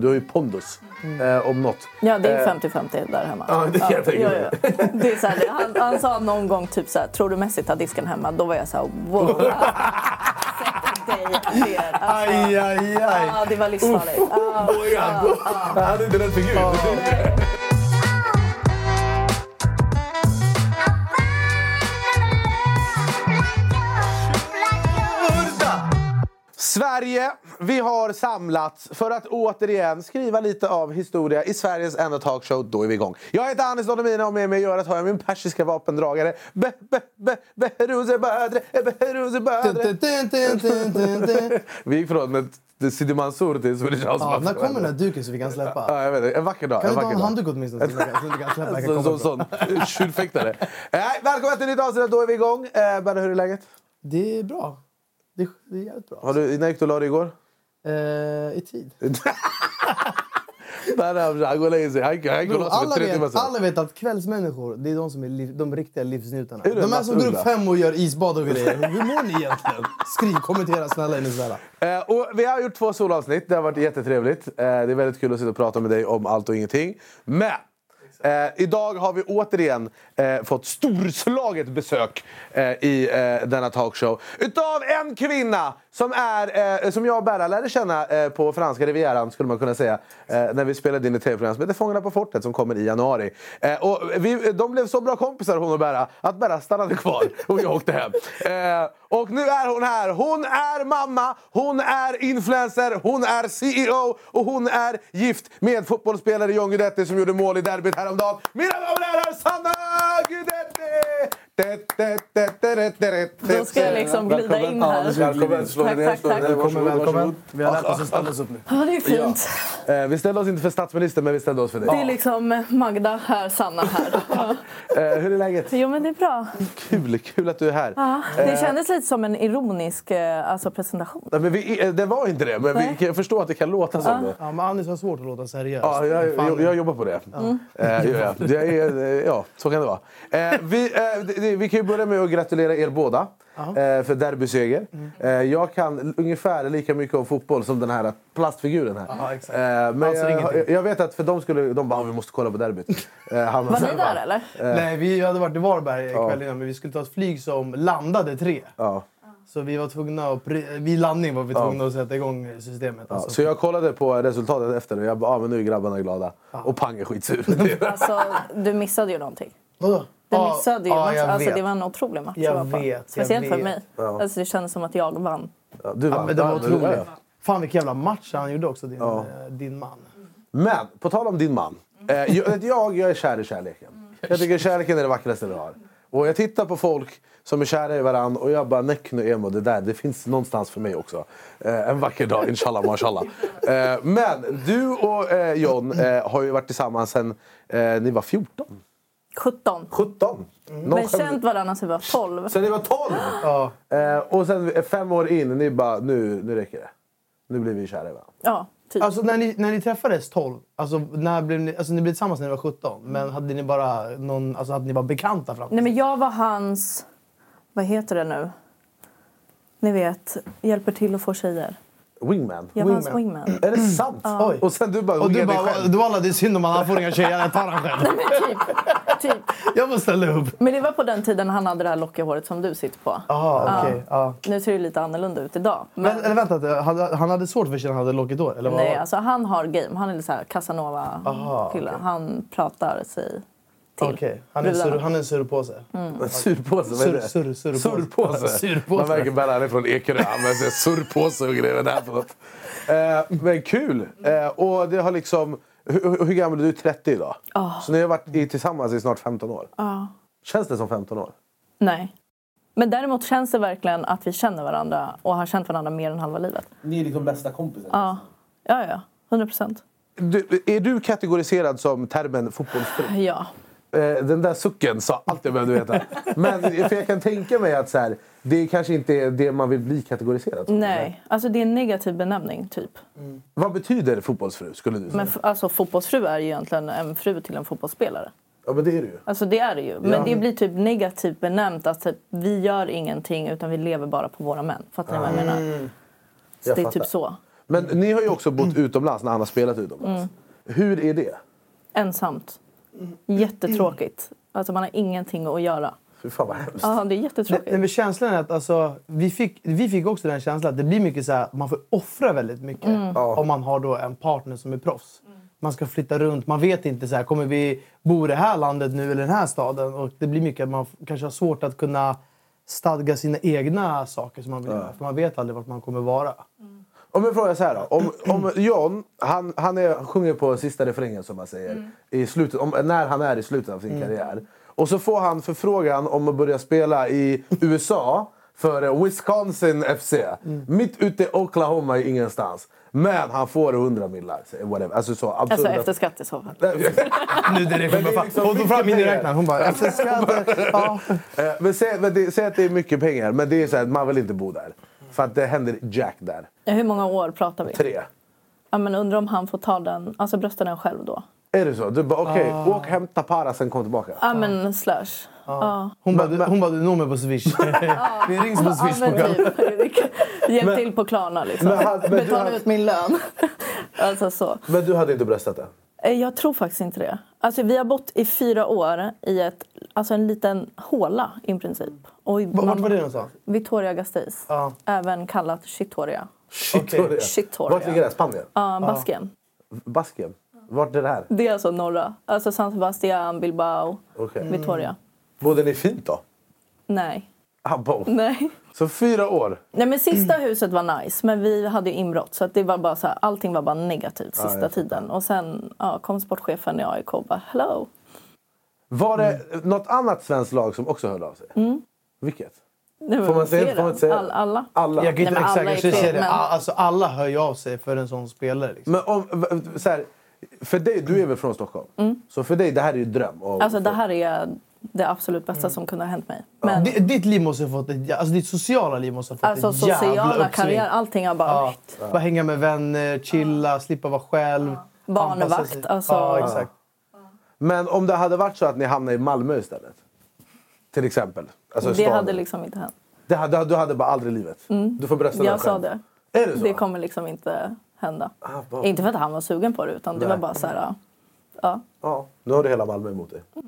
Du har ju pondus, eh, om något. Ja, det är 50-50 där hemma. Ja, det kan jag tänka mig. ja, ja. Det är så här, han, han sa någon gång typ så här, tror du Messi tar disken hemma? Då var jag så här, wow. Sätt dig ner. Alltså, Aj, aj, aj. Ja, det var livsfarligt. Ja, Oj, han, han hade inte rätt figur. Sverige, vi har samlats för att återigen skriva lite av historia i Sveriges enda talkshow. Då är vi igång. Jag heter Anis Don Demina och med mig i örat har jag min persiska vapendragare. Be, be, be, Behrouz Badre, Behrouz Badre. Vi gick från Sidi Mansour till Swedish House Ja, när kommer den här duken så vi kan släppa? Ja, jag vet inte. En vacker dag. Kan du ta en handduk åtminstone så vi kan, släppa? Kan Sån, tjurfäktare. Eh, välkommen till ett nytt avsnitt. Då är vi igång. Eh, Berra, hur är läget? Det är bra. Det är, det är jävligt bra. Har du, när gick du och la dig igår? Eh, I tid. Han går och lägger sig. Han, han alla, vet, sedan. alla vet att kvällsmänniskor det är de som är liv, de riktiga livsnjutarna. Är De här som går upp Mats Uggla? fem och gör isbad och grejer. Hur mår ni egentligen? Skriv, kommentera snälla. Är snälla. Eh, och vi har gjort två solavsnitt. Det har varit jättetrevligt. Eh, det är väldigt kul att sitta och prata med dig om allt och ingenting. Men eh, idag har vi återigen eh, fått storslaget besök eh, i eh, denna talkshow utav en kvinna som, är, eh, som jag och Berra lärde känna eh, på franska rivieran skulle man kunna säga. Eh, när vi spelade in ett tv-program som heter Fångarna på fortet som kommer i januari. Eh, och vi, de blev så bra kompisar hon och Berra att Berra stannade kvar och jag åkte hem. Eh, och nu är hon här. Hon är mamma, hon är influencer, hon är CEO och hon är gift med fotbollsspelare John Guidetti som gjorde mål i derbyt häromdagen. Mina damer och herrar, Sanna Guidetti! Då ska jag liksom glida in här. Välkommen, slå dig Tack. Välkommen, Varsågod, välkommen. varsågod. Vi har lärt oss att ställa oss upp nu. Ja, det är fint. Eh, Vi ställde oss inte för statsministern, men vi ställde oss för Det dig. är liksom Magda här, Sanna här. Ja. Eh, Hur är läget? Jo, men det är bra. Kul, kul att du är här. Ja, det kändes lite som en ironisk eh, alltså, presentation. Nej, Men vi, eh, det var inte det, men vi Nej. kan förstå att det kan låta som det. Ja, men Anis har svårt att låta seriös. Ja, jag, jag, jag jobbar på det. Eh, jag. Det eh, ja, så kan det vara. Eh, vi, eh, det- vi kan ju börja med att gratulera er båda eh, för derbyseger. Eh, jag kan ungefär lika mycket om fotboll som den här plastfiguren här. Ja, exakt. Eh, men Alltså jag, jag vet att för de skulle de bara "Ah, vi måste kolla på derbyt. Eh, Var ni där eller? Nej, vi hade varit i Varberg kvällen innan, men vi skulle ta ett flyg som landade tre. Ja. Så vi var tvungna att... Vid landning var vi tvungna att sätta igång systemet. Ja, Alltså. så jag kollade på resultatet efter och jag bara, ah, men nu är grabbarna glada. Och Pang är skitsur. Alltså, du missade ju någonting. Vadå? Ja, missade ju ja, match. jag Alltså, vet. det var en otrolig match Jag att vet, jag Speciellt för vet. mig. Alltså, det kändes som att jag vann. Ja, du Ja, vann. men det var Ja, otroligt. ja, ja. Fan vilken jävla match han gjorde också, din, eh, din man. Men, på tal om din man. Eh, jag, jag, jag är kär i kärleken. Jag tycker kärleken är det vackraste vi har. Och jag tittar på folk som är kära i varandra och jag bara näck nu Emo, det där det finns någonstans för mig också. Eh, en vacker dag, inshallah mashallah. Eh, men du och eh, John eh, har ju varit tillsammans sen eh, ni var 14. 17. 17. Men Någon skäm- känt varandra sedan vi var 12. Sen ni var 12! Ja. Eh, och sen fem år in, ni bara nu, nu räcker det. Nu blir vi kära i varandra. Ja, typ. Alltså när ni, när ni träffades 12, alltså, när blev ni, alltså ni blev tillsammans när ni var 17, men hade ni bara, någon, alltså, hade ni bara bekanta fram Nej, men jag var hans... Vad heter det nu? Ni vet, hjälper till att få tjejer. Wingman. Jag var hans Wingman. Är det sant? Oj. Och sen du bara Och du wingade dig bara, själv. du alla det är synd om han, han får inga tjejer, jag tar han själv. typ, typ. Jag får ställa upp. Men det var på den tiden han hade det här lockiga håret som du sitter på. Jaha, okej. ja. Nu ser det lite annorlunda ut idag. Men, Men, eller vänta, han hade svårt för sig när han hade lockigt hår? Eller vad? nej, alltså han har game. Han är lite så här Casanova-kille. Han pratar sig till Okej, han, är sur, han är en surpåse. En surpåse, vad är det? Sur- sur- surpåse. surpåse. Surpåse. Man märker bara han är från Ekerö. Han använder surpåse och grejer. Är här för något? Eh, men kul! Eh, och det har liksom... Hur, hur gammal är du? 30 idag? Så ni har varit i, tillsammans i snart 15 år? Ja. Känns det som 15 år? Nej. Men däremot känns det verkligen att vi känner varandra och har känt varandra mer än halva livet. Ni är liksom bästa kompisar. Ja, ja, ja. 100 procent. Är du kategoriserad som termen fotbollsfru? Ja. Eh, den där sucken sa allt jag behövde veta. Men för jag kan tänka mig att så här, det kanske inte är det man vill bli kategoriserad som. Nej, alltså det är en negativ benämning typ. Vad betyder fotbollsfru skulle du säga? Men alltså fotbollsfru är ju egentligen en fru till en fotbollsspelare. Ja men det är det ju. Alltså det är det ju. Men det blir typ negativt benämnt att typ, vi gör ingenting utan vi lever bara på våra män. Fattar ni vad jag menar? Så Mm. Jag det är fattar. typ så. Men ni har ju också bott utomlands när han har spelat utomlands. Mm. Hur är det? Ensamt. Jättetråkigt. Alltså man har ingenting att göra. Fy fan vad hemskt. Ja, det är Nej, jättetråkigt. men känslan är att alltså, vi, fick, vi fick också den känslan att det blir mycket så här, man får offra väldigt mycket Mm. om man har då en partner som är proffs. Man ska flytta runt, man vet inte så här, kommer vi bo i det här landet nu eller den här staden. Och det blir mycket att man kanske har svårt att kunna stadga sina egna saker som man vill göra. För man vet aldrig vart man kommer vara. Om jag frågar så här då. Om, om John, han, han är, sjunger på sista refrängen som man säger. I slutet, om, när han är i slutet av sin karriär. Och så får han förfrågan om att börja spela i USA för Wisconsin FC. Mitt ute i Oklahoma i ingenstans. Men han får 100 millar. Whatever. Alltså så absurda... Alltså efter skatt i så fall. Nu direkt. Är Hon bara, liksom hon tog fram miniräknaren. Hon bara, efter skatt. Ja. Eh, Men säg, men det, säg att det är mycket pengar, men det är så här, man vill inte bo där. För att det händer jack där. Ja, Hur många år pratar vi? Tre. Ja, men undrar om han får ta den, alltså brösta den själv då? Är det så? Du bara okej, Ah. åk hämta para sen kom tillbaka. Ja men slash. Ja. Hon bara, du- hon bara, du når mig på swish. Vi rings på Ja swish men kvällen. typ. Hjälp till på Klarna liksom. Men men du Betala ut min lön. alltså så. Men du hade inte bröstat det? Eh, Jag tror faktiskt inte det. Alltså, vi har bott i fyra år i ett, alltså en liten håla i princip. Och Vart var det någonstans? Victoria Gasteiz. Ja. Även kallat det är. Shitoria. Vart ligger det? Spanien? Ja, Baskien. Baskien? Vart är det här? Det är alltså norra. Alltså San Sebastian, Bilbao, Okej. Victoria. Bodde ni fint då? Nej. Ah. Nej. Så fyra år? Nej men sista huset var nice men vi hade ju inbrott så att det var bara så här, allting var bara negativt sista jag tiden. Och sen ja, kom sportchefen i AIK och bara hello. Var det något annat svenskt lag som också hörde av sig? Vilket? Nej, Får man säga- får man säga? All, alla. Alla? Jag kan inte alla exakt är jag säga fel, det. men- Alltså, alla hör ju av sig för en sån spelare. Liksom. Men om, så här, för dig, du är väl från Stockholm? Så för dig, det här är ju dröm. Och, Alltså det här är det absolut bästa som kunde ha hänt mig. Men Di- Ditt liv måste ha fått ett, alltså ditt sociala liv måste ha fått alltså ett jävla sociala uppsving. karriär, allting har bara... Ja. Bara hänga med vänner, chilla, slippa vara själv. Barnvakt, alltså- Ja, exakt. Men om det hade varit så att ni hamnade i Malmö istället? Till exempel. Alltså Det staden. hade liksom inte hänt. det hade, du hade bara aldrig livet? Du får brösta dig Jag sa det. Är det så? Det kommer liksom inte hända. Ah, Inte för att han var sugen på det utan det Nej. var bara så här... Ja. Ja, nu har du hela Malmö emot dig.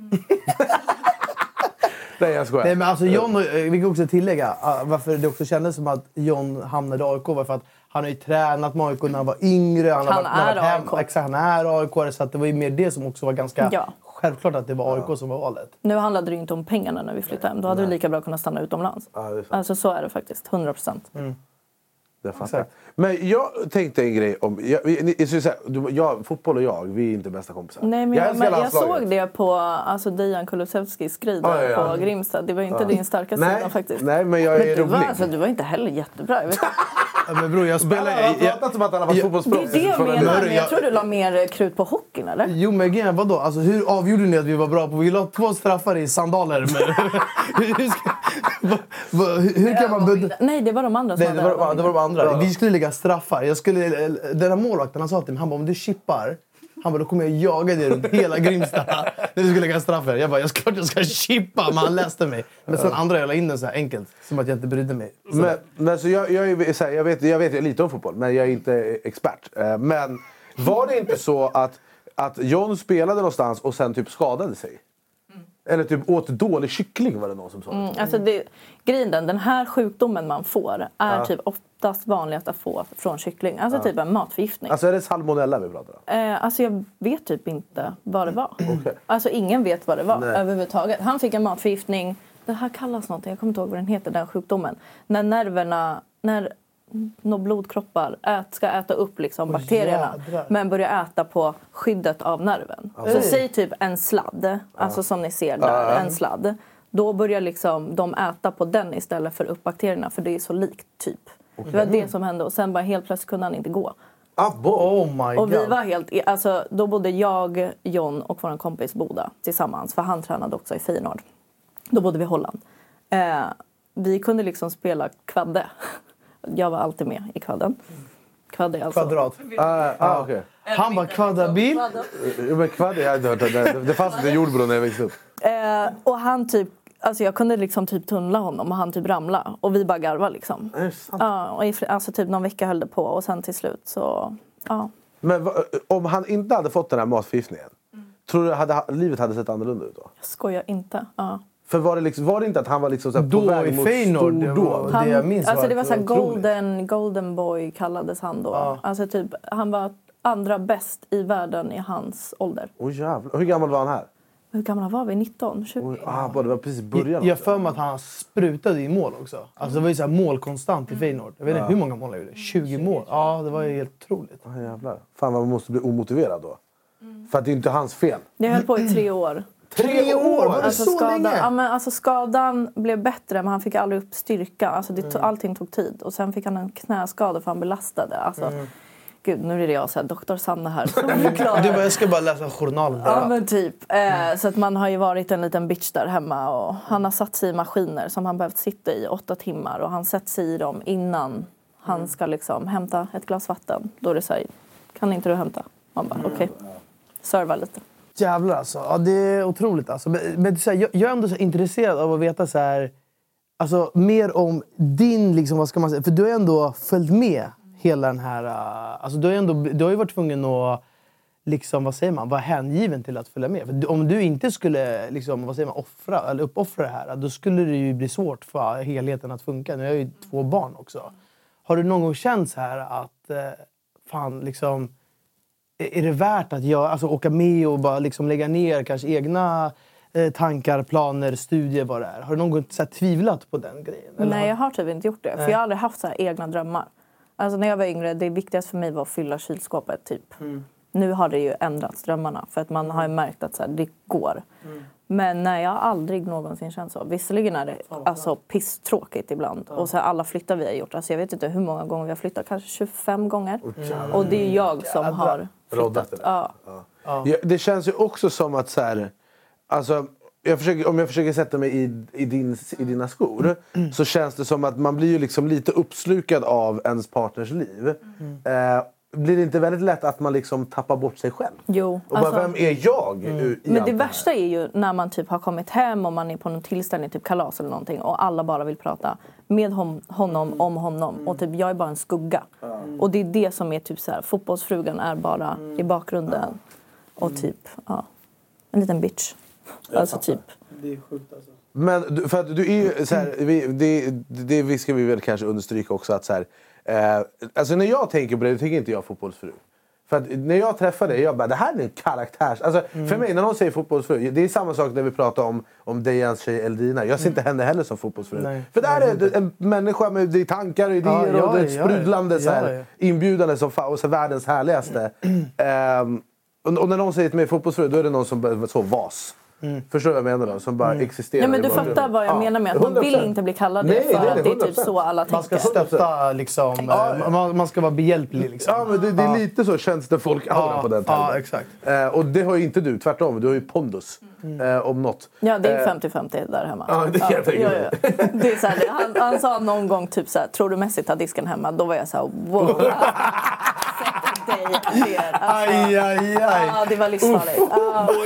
Nej, jag skojar. Nej, men alltså John, eh, vi kan också tillägga ah, varför det också kändes som att John hamnade i AIK var för att han har ju tränat med AIK när han var yngre. Han, har Han varit, när är varit AIK. Exakt, han är AIK. Så att det var ju mer det som också var ganska Ja. självklart att det var AIK som var valet. Nu handlade det ju inte om pengarna när vi flyttade hem. Då hade vi lika bra kunnat stanna utomlands. Ja, det är sant. Alltså så är det faktiskt. 100 procent. Jag fattar. Men jag tänkte en grej om... Jag, jag, du, jag, fotboll och jag, vi är inte bästa kompisar. Nej, men jag, älskar men jag såg det på alltså, Dejan Kulusevskis Ja, där ja, ja. på Grimsta. Det var inte din starka Nej, sida faktiskt. nej, men jag är du, var, rolig. alltså, du var inte heller jättebra. Jag vet, Ja, men bror, jag spelar... Han har jag, pratat som att han har varit jag- det är det jag menar. Men jag jag- tror du la mer krut på hockeyn eller? Jo men grejen vadå? Alltså, hur avgjorde ni att vi var bra på? Vi la två straffar i sandaler. Men, hur, ska, va, va, hur, kan man... Nej, det var de andra som Nej, det var, det var de andra. Ja. Vi skulle lägga straffar. Jag skulle, den här målvakten han sa till mig, han bara om du chippar, han bara då kommer jag jaga dig runt hela Grimsta när du ska lägga straffar. Jag bara, jag ska jag ska chippa, men han läste mig. Men sen andra jag la in den så här enkelt, som att jag inte brydde mig. Så, Men, men så jag, jag, är, så här, jag, vet, jag vet lite om fotboll, men jag är inte expert. Eh, Men var det inte så att, att John spelade någonstans och sen typ skadade sig? Eller typ åt dålig kyckling var det någon som sa. Mm, alltså det, grejen den, den här sjukdomen man får är typ oftast vanligast att få från kyckling. Alltså typ en matförgiftning. Alltså är det salmonella vi pratar om? Eh, alltså jag vet typ inte vad det var. Alltså ingen vet vad det var Nej. överhuvudtaget. Han fick en matförgiftning. Det här kallas någonting, jag kommer inte ihåg vad den heter, den sjukdomen. När nerverna, när några blodkroppar ät, ska äta upp liksom bakterierna jädrar. men börjar äta på skyddet av nerven. Så säg typ en sladd, alltså som ni ser där, en sladd. Då börjar liksom de äta på den istället för upp bakterierna för det är så likt typ. Det var det som hände och sen bara helt plötsligt kunde han inte gå. Oh my Och vi god. var helt, alltså, då bodde jag, John och vår kompis Boda tillsammans. För han tränade också i Feyenoord. Då bodde vi i Holland. Eh, vi kunde liksom spela kvadde. Jag var alltid med i kvadden. Kvadde alltså... Kvadrat. Ah, ah, okej. Han bara kvaddabil. Jo, Men kvadd, jag hade hört det. Det- Det fanns inte Jordbro när jag växte upp. Eh, och han typ, alltså jag kunde liksom typ tunnla honom och han typ ramla och vi bara garva liksom. Är det sant? Ja, och i, alltså typ någon vecka höll det på och sen till slut så, ja. Men va, om han inte hade fått den här matförgiftningen, tror du hade, livet hade sett annorlunda ut då? Jag skojar inte. Ja. För var det, liksom, var det inte att han var liksom så här på Då väg i mot Feyenoord, det stordåd? var- det jag minns alltså var det var att så här det var otroligt. golden, golden boy kallades han då. Alltså typ, han var andra bäst i världen i hans ålder. Åh jävlar. Hur gammal var han här? Hur gamla var vi? 19? 20? Oj, ah, det var precis början. jag har för mig att han sprutade i mål också. Alltså det var ju så här målkonstant i Feyenoord. Jag vet inte hur många mål han gjorde. 20 mål. Ja, det var ju helt otroligt. Ah, jävlar. Fan vad man måste bli omotiverad då. För att det är inte hans fel. Jag höll på i tre år. Tre år? Var det Alltså, så skadan, länge? ja, men alltså skadan blev bättre men han fick aldrig upp styrka. Alltså det to, Allting tog tid. Och sen fick han en knäskada för han belastade. Alltså, Gud, nu är det jag så här, doktor Sanna här som. Du bara, jag ska bara läsa journalen. Ja men typ. Eh, så att man har ju varit en liten bitch där hemma och han har satt sig i maskiner som han behövt sitta i åtta timmar och han sätter sig i dem innan han ska liksom hämta ett glas vatten. Då är det så här, kan inte du hämta? Man bara okej. Serva lite. Jävlar alltså. Ja, det är otroligt alltså. Men, men så här, jag, jag är ändå så intresserad av att veta så här, alltså, mer om din, liksom, vad ska man säga, för du har ändå följt med hela den här... uh, Alltså, du, har ändå, du har ju varit tvungen att liksom, vad säger man, vara hängiven till att följa med. För om du inte skulle liksom, vad säger man, offra, eller uppoffra det här, då skulle det ju bli svårt för helheten att funka. Nu har jag ju två barn också. Har du någon gång känt så här att eh, fan, liksom, är det värt att göra, alltså åka med och bara liksom lägga ner kanske egna eh, tankar, planer, studier, vad det är? Har du någon gång så här, tvivlat på den grejen? Eller Nej, jag har typ inte gjort det. För jag har aldrig haft så egna drömmar. Alltså när jag var yngre, det viktigaste för mig var att fylla kylskåpet. Typ. Nu har det ju ändrats, drömmarna. För att man har märkt att så här, det går. Men nej, jag har aldrig någonsin känt så. Visserligen är det alltså, pisstråkigt ibland. Och så här, alla flyttar vi har gjort. Alltså, jag vet inte hur många gånger vi har flyttat. Kanske 25 gånger. Och det är jag som har Roddat flyttat. det. Ja. Ja, det känns ju också som att så här, alltså, jag försöker, om jag försöker sätta mig i, i, din, i dina skor så känns det som att man blir ju liksom lite uppslukad av ens partners liv. Eh, blir det inte väldigt lätt att man liksom tappar bort sig själv? Jo, Och bara, alltså- vem är jag? i allt Men det värsta är ju när man typ har kommit hem och man är på någon tillställning, typ kalas eller någonting och alla bara vill prata med hon, honom om honom och typ jag är bara en skugga. Och det är det som är typ så här, fotbollsfrugan är bara i bakgrunden och typ, ja, en liten bitch. Alltså typ. Det är sjukt alltså. Men för att du är ju så här, vi, det, det vi ska vi väl kanske understryka också att så här, eh, alltså när jag tänker på det, då tänker inte jag fotbollsfru. För att när jag träffar dig, jag bara det här är en karaktärs... Alltså, För mig, när någon säger fotbollsfru, det är samma sak när vi pratar om, om Dejans tjej Eldina. Jag ser inte henne heller som fotbollsfru. Nej, för där är det en människa med det tankar och idéer Ja, ja, och det ja, sprudlande, så här, inbjudande som fan, och så världens härligaste. Ehm, och, och när någon säger till mig fotbollsfru, då är det någon som så vas. Förstår du vad jag menar då? Som bara existerar Ja men du fattar vad jag Ja, menar med att man vill 100%. inte bli kallad det för att det är 100%. typ så alla Man ska tänker. stötta liksom. eh, Man, man ska vara behjälplig liksom. Ja, men det, det är lite så tjänstefolk aura på den ja, termen. exakt. Eh, och det har ju inte du, tvärtom. Du har ju pondus. Eh, om något. Ja, det är 50-50 där hemma. Ja, det kan jag tänka mig. ja, ja. Det är så här, det- han, han sa någon gång typ så här, tror du Messi tar disken hemma? Då var jag så här, wow. Dig ner. Alltså, Aj, aj, aj. ja, det var livsfarligt.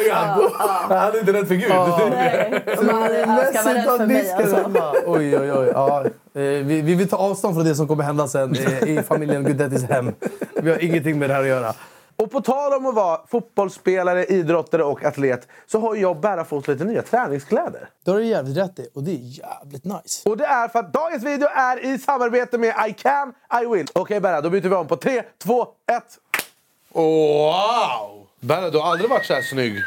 Ja, Han är inte rädd för Gud. nej, man hade- ska vara rädd för mig alltså. Oj, oj, oj. Ja. Eh, Vi, vi vill ta avstånd från det som kommer hända sen eh, i familjen Gudettis hem. Vi har ingenting med det här att göra. Och på tal om att vara fotbollsspelare, idrottare och atlet så har jag Berra fått lite nya träningskläder. Det har du jävligt rätt i och det är jävligt nice. Och det är för att dagens video är i samarbete med I can, I will. Okej Berra, då byter vi om på 3, 2, 1. Wow! Berra, du har aldrig varit så här snygg.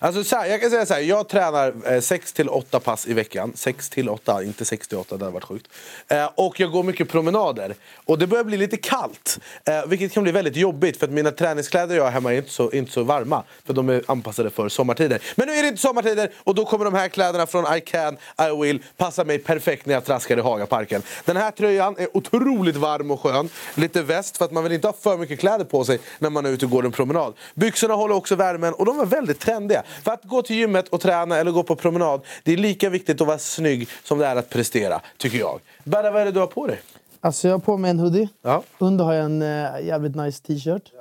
Alltså så här, jag kan säga så här, jag tränar eh, 6 till 8 pass i veckan. 6 till 8, inte 6-8, det hade varit sjukt. Eh, och jag går mycket promenader. Och det börjar bli lite kallt. Eh, vilket kan bli väldigt jobbigt för att mina träningskläder jag har hemma är inte så, inte så varma. För de är anpassade för sommartider. Men nu är det inte sommartider och då kommer de här kläderna från I can, I will passa mig perfekt när jag traskar i Hagaparken. Den här tröjan är otroligt varm och skön. Lite väst för att man vill inte ha för mycket kläder på sig när man är ute och går en promenad. Byxorna håller också värmen och de är väldigt trendiga. För att gå till gymmet och träna eller gå på promenad, det är lika viktigt att vara snygg som det är att prestera, tycker jag. Berra, vad är det du har på dig? Alltså jag har på mig en hoodie. Ja. Under har jag en eh, jävligt nice t-shirt.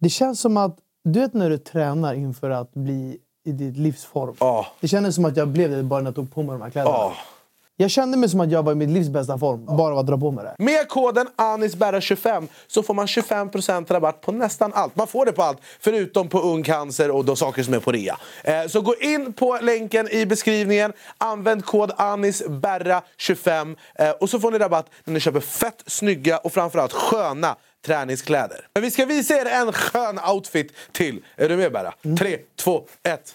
Det känns som att, du vet när du tränar inför att bli i ditt livsform. Ja. Det kändes som att jag blev det bara när jag tog på mig de här kläderna. Ja. Jag kände mig som att jag var i mitt livs bästa form, bara av att dra på mig det. Med koden ANISBERRA25 så får man 25% rabatt på nästan allt. Man får det på allt, förutom på ung cancer och de saker som är på rea. Eh, så gå in på länken i beskrivningen, använd kod ANISBERRA25 eh, och så får ni rabatt när ni köper fett snygga och framförallt sköna träningskläder. Men vi ska visa er en skön outfit till. Är du med Berra? Tre, två, ett.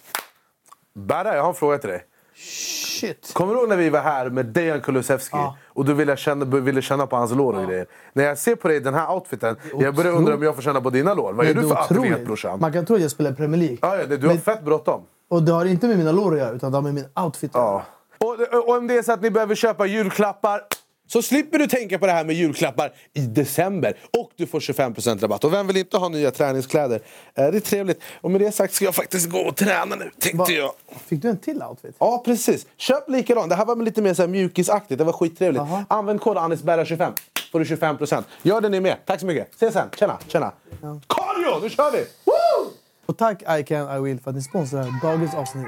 Berra, jag har en fråga till dig. Shit. Kommer du ihåg när vi var här med Dejan Kulusevski Ja. och du ville känna, ville känna på hans lår och grejer? När jag ser på dig i den här outfiten, jag börjar undra om jag får känna på dina lår. Vad är Det du för atlet brorsan? Man kan tro att jag spelar Premier League. Ja, ja, det- du har Men- fett bråttom. Och det har inte med mina lår att göra, utan det har med min outfit att göra. Ja. Och, och om det är så att ni behöver köpa julklappar så slipper du tänka på det här med julklappar i december. Och du får 25% rabatt. Och vem vill inte ha nya träningskläder? Eh, Det är trevligt. Och med det sagt ska jag faktiskt gå och träna nu, tänkte Va- jag. Fick du en till outfit? Ja, precis. Köp likadan. Det här var lite mer så här mjukisaktigt. Det var skittrevligt. Jaha. Använd kod ANISBERRA25 får du 25%. Gör det ni med. Tack så mycket. Ses sen. Tjena, tjena. Cardio, nu kör vi! Woo! Och tack I can I will för att ni sponsrar dagens avsnitt.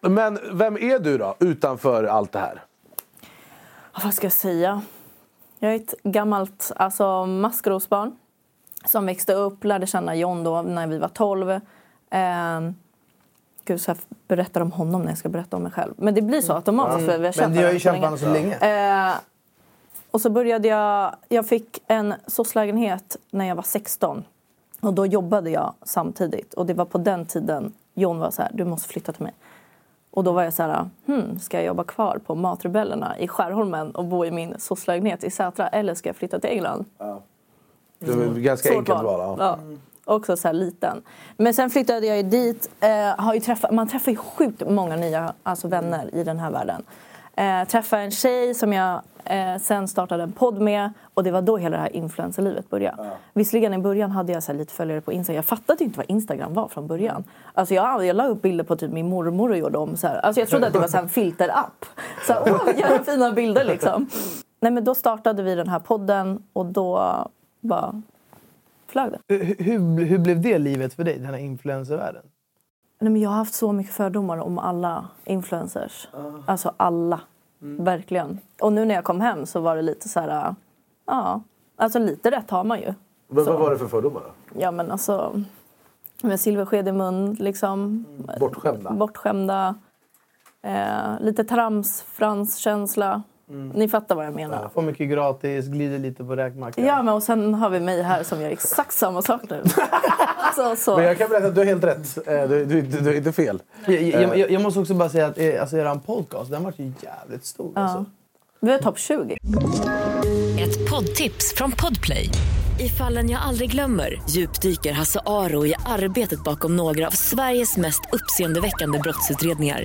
Men vem är du då, utanför allt det här? Vad ska jag säga? Jag är ett gammalt alltså, maskrosbarn som växte upp, lärde känna John då när vi var 12. Eh, gud, så jag berättar om honom när jag ska berätta om mig själv. Men det blir så automatiskt. för vi har känt Men ni har ju varandra känt så varandra så länge. Eh, och så började jag... Jag fick en soc-lägenhet när jag var 16. Och då jobbade jag samtidigt. Och det var på den tiden John var så här, du måste flytta till mig. Och då var jag så här, hmm, ska jag jobba kvar på Matrebellerna i Skärholmen och bo i min soc-lägenhet i Sätra eller ska jag flytta till England? Det är ett ganska Svårt enkelt val. ja. Ja. Också så här liten. Men sen flyttade jag ju dit. Eh, har ju träffat, man träffar ju sjukt många nya alltså vänner i den här världen. Eh, träffade en tjej som jag eh, sen startade en podd med. Och det var då hela det här influencerlivet började. Visserligen i början hade jag så lite följare på Instagram. Jag fattade inte vad Instagram var från början. Alltså jag, jag la upp bilder på typ min mormor och gjorde om så här. Alltså jag trodde att det var så en filterapp. Så här, åh vilka fina bilder liksom. Nej men då startade vi den här podden och då bara flög det. Hur, hur, hur blev det livet för dig, den här influencervärlden? Nej, men jag har haft så mycket fördomar om alla influencers. Alltså alla. Verkligen. Och nu när jag kom hem så var det lite så här... Ja, alltså lite rätt har man ju. Men Så. vad var det för fördomar då? Ja men alltså... Med silversked i mun liksom. Bortskämda? Bortskämda. Eh, lite trams, franskänsla. Ni fattar vad jag menar. Får mycket gratis, glider lite på räkmackan. Ja, men och sen har vi mig här som gör exakt samma sak nu. så, så. Men jag kan berätta att du har helt rätt. Eh, Du, du, du, du är inte fel. Jag, jag, jag, jag måste också bara säga att eh, alltså, er podcast, den vart ju jävligt stor. Alltså. Vi är topp 20. Ett poddtips från Podplay. I fallen jag aldrig glömmer djupdyker Hasse Aro i arbetet bakom några av Sveriges mest uppseendeväckande brottsutredningar.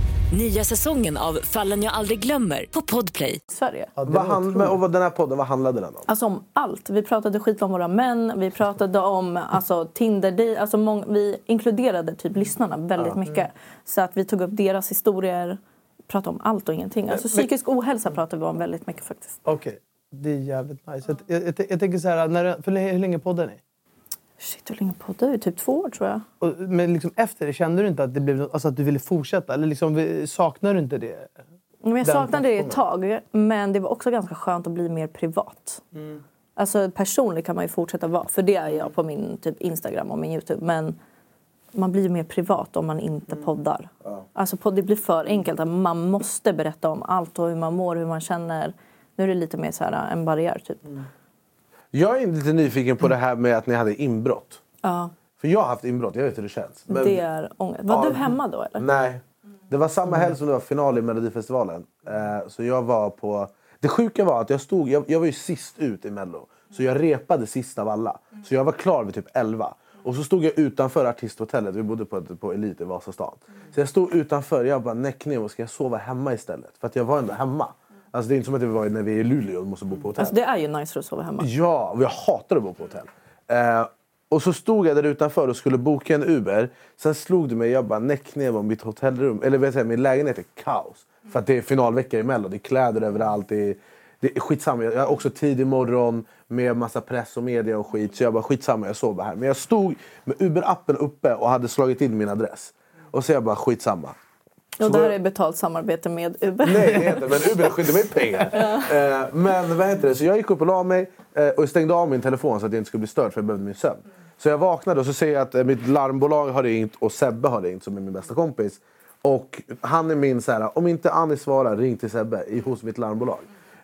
Nya säsongen av Fallen jag aldrig glömmer på Podplay. Sverige. Ja, Vad var hand, men, och vad, den här podden, vad handlade den om? Alltså om allt. Vi pratade skit om våra män, vi pratade om alltså, Tinder. Alltså, mång, vi inkluderade typ lyssnarna väldigt mycket. Så att vi tog upp deras historier, pratade om allt och ingenting. Alltså, psykisk ohälsa pratade vi om väldigt mycket faktiskt. Okej, det är jävligt nice. Jag, jag, jag tänker så här, när, för hur länge poddar ni? Shit, hur länge poddade vi? Typ två år tror jag. Och, men liksom efter det, kände du inte att, det blev, alltså att du ville fortsätta? Eller liksom, saknar du inte det? Men jag saknade det ett tag, men det var också ganska skönt att bli mer privat. Alltså personlig kan man ju fortsätta vara, för det är jag på min typ Instagram och min Youtube. Men man blir mer privat om man inte poddar. Alltså podd, det blir för enkelt. att Man måste berätta om allt och hur man mår, hur man känner. Nu är det lite mer så här en barriär typ. Jag är lite nyfiken på det här med att ni hade inbrott. Ja, För jag har haft inbrott, jag vet hur det känns. Men- det är ångest. Var Ja. du hemma då eller? Nej. Det var samma helg som det var final i Melodifestivalen. Eh, så jag var på... Det sjuka var att jag stod... Jag, jag var ju sist ut i Mello. Så jag repade sist av alla. Så jag var klar vid typ 11. Och så stod jag utanför artisthotellet. Vi bodde på, på Elit i Vasastan. Så jag stod utanför. Jag bara näck ner och ska jag sova hemma istället? För att jag var ändå hemma. Alltså det är inte som att vi var när vi är i Luleå och måste bo på hotell. Alltså, det är ju nice att sova hemma. Ja, och jag hatar att bo på hotell. Eh, och så stod jag där utanför och skulle boka en Uber. Sen slog det mig, jag bara näck ner på mitt hotellrum. Eller vad säger, min lägenhet är kaos. För att det är finalvecka i Mello. Det är kläder överallt. Det är, det är skitsamma. Jag har också tidig morgon med massa press och media och skit. Så jag bara skitsamma, jag sover här. Men jag stod med Uber-appen uppe och hade slagit in min adress. Och så jag bara skitsamma. Och det här är betalt samarbete med Uber. Nej, det heter, men Uber skyllde mig pengar. Eh, men vad heter det? Så jag gick upp och la mig eh, och stängde av min telefon så att jag inte skulle bli störd för jag behövde min sömn. Så jag vaknade och så ser jag att eh, mitt larmbolag har ringt och Sebbe har ringt som är min bästa kompis. Och han är min så här, om inte Annie svarar, ring till Sebbe i, hos mitt larmbolag.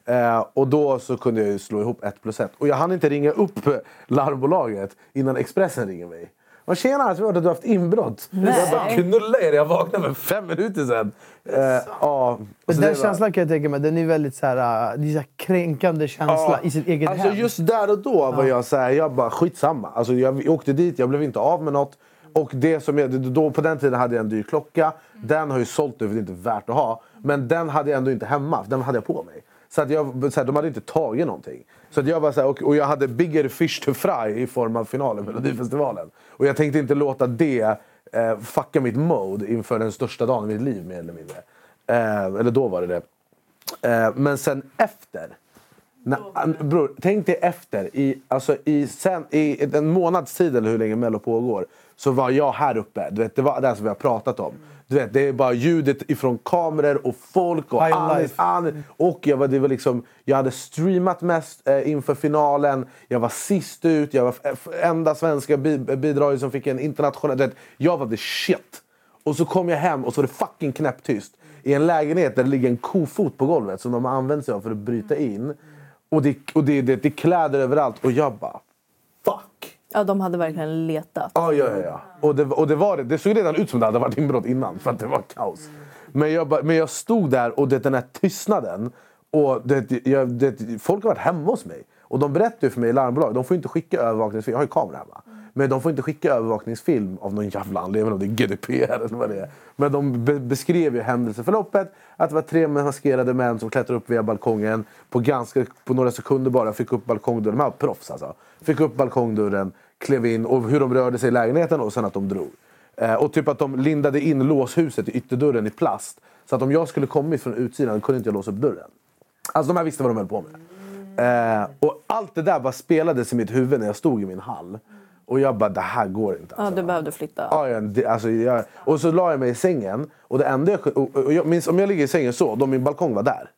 Eh, och då så kunde jag slå ihop ett plus ett. Och jag hann inte ringa upp larmbolaget innan Expressen ringer mig. Vad tjena, jag hört att du haft inbrott. Jag bara knulla er, jag vaknade för fem minuter sedan. Eh, ja, den känslan kan jag tänka mig, den är väldigt så här, äh, det är så här kränkande känsla Ja, i sitt eget alltså hem. Just där och då var jag så här, jag bara skitsamma. Alltså jag åkte dit, jag blev inte av med något. Och det som jag, då, på den tiden hade jag en dyr klocka. Den har ju sålt nu för det är inte värt att ha. Men den hade jag ändå inte hemma, för den hade jag på mig. Så att jag, så här, de hade inte tagit någonting. Så att jag var så här, och, och jag hade bigger fish to fry i form av finalen på Melodifestivalen. Och jag tänkte inte låta det eh, fucka mitt mode inför den största dagen i mitt liv mer eller mindre. Eh, eller då var det det. Eh, men sen efter. An- bror, tänk dig efter. I, alltså i, sen, I en månads tid eller hur länge Mello pågår. Så var jag här uppe. Du vet, det var det som vi har pratat om. Du vet, det är bara ljudet ifrån kameror och folk och Anis. Anis. Och jag, var, det var liksom, jag hade streamat mest eh, inför finalen. Jag var sist ut. Jag var enda svenska bi, bidraget som fick en internationell... du Vet, jag var the shit. Och så kom jag hem och så var det fucking knäpptyst. I en lägenhet där det ligger en kofot på golvet som de har använt sig av för att bryta in. Och det, och det, det, det är kläder överallt. Och jag bara... Ja, de hade verkligen letat. Ja, ja, ja, ja. Och, det, och det, var det. det såg redan ut som det hade varit inbrott innan. För att det var kaos. Men jag, men jag stod där och det, den här tystnaden. Och det, jag, det, folk har varit hemma hos mig. Och de berättade för mig i larmbolag. De får inte skicka övervakningsfilm. Jag har ju kamera hemma. Men de får inte skicka övervakningsfilm av någon jävla anledning. Om det är GDPR eller vad det är. Men de be, beskrev ju händelseförloppet. Att det var tre maskerade män som klättrade upp via balkongen. På, ganska, på några sekunder bara fick upp balkongdörren. De här var proffs alltså. Fick upp balkongdörren, klev in och hur de rörde sig i lägenheten och sen att de drog. Eh, och typ att de lindade in låshuset i ytterdörren i plast. Så att om jag skulle kommit från utsidan kunde inte jag låsa upp dörren. Alltså de här visste vad de höll på med. Eh, och allt det där bara spelades i mitt huvud när jag stod i min hall. Och jag bara, det här går inte. Ja, Alltså. du behövde flytta. Ja, ja, det, alltså, jag, och så la jag mig i sängen. Och det enda jag, och, och jag om jag ligger i sängen så, då min balkong var där.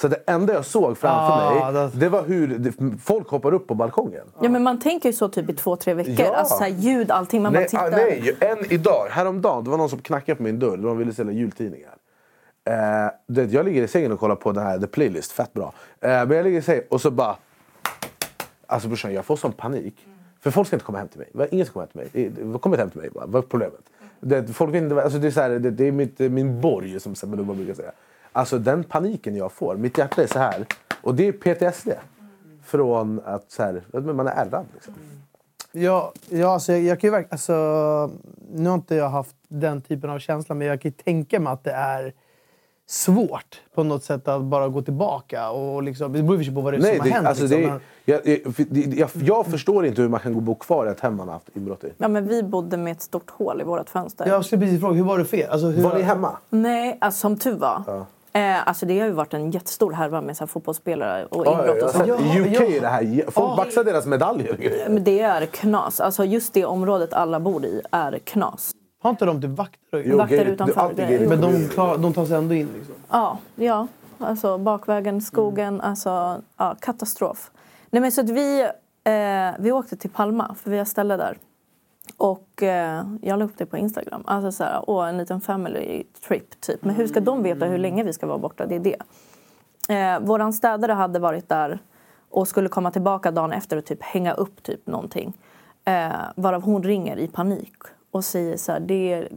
Så det enda jag såg framför Ah, mig, det- var hur det, folk hoppar upp på balkongen. Ja, men man tänker ju så typ i två, tre veckor. Ja. Alltså så här, ljud, allting. Man Nej, bara ah, tittar. nej, än idag, häromdagen, det var någon som knackade på min dörr. De ville sälja jultidningar. Eh, det, jag ligger i sängen och kollar på den här The Playlist, fett bra. Eh, men jag ligger i sängen och så bara... Alltså brorsan, jag får sån panik. För folk ska inte komma hem till mig. Ingen ska komma hem till mig. Eh, Kom inte hem till mig bara. Vad är problemet? Det, folk inte, alltså det är, så här, det, det är mitt, min borg som Sebbe brukar säga. Alltså den paniken jag får, mitt hjärta är så här. Och det är PTSD. Från att så här, man är ärrad. Liksom. Ja, ja alltså, jag, jag kan ju verkligen... Alltså, nu har inte jag haft den typen av känsla, men jag kan ju tänka mig att det är svårt på något sätt att bara gå tillbaka. Och liksom, det beror ju på vad det är Nej, som har det, hänt. alltså, liksom. det, Men- jag, jag, jag, jag förstår inte hur man kan gå bo kvar i ett hem man har haft inbrott i. Ja, men vi bodde med ett stort hål i vårt fönster. Jag skulle precis fråga, hur var det för er? Alltså, hur Var ni hemma? Nej, alltså som tur var. Eh, alltså det har ju varit en jättestor härva med så här, fotbollsspelare och inbrott jag och sånt. sett, I UK är det här... Folk baxar deras medaljer grejer. Men det är knas. Alltså just det området alla bor i är knas. Har inte de typ vakter? Jo, vakter grejer- utanför, grejer. Men de, klar, de tar sig ändå in liksom? Ja, ja. Alltså bakvägen, skogen, alltså ja, katastrof. Nej, men så att vi, eh, vi åkte till Palma, för vi har ställe där. Och eh, jag la upp det på Instagram. Alltså så här, åh, en liten family trip typ. Men hur ska de veta hur länge vi ska vara borta? Det är det. Eh, våran städare hade varit där och skulle komma tillbaka dagen efter och typ hänga upp typ någonting. Eh, varav hon ringer i panik och säger så här, det är,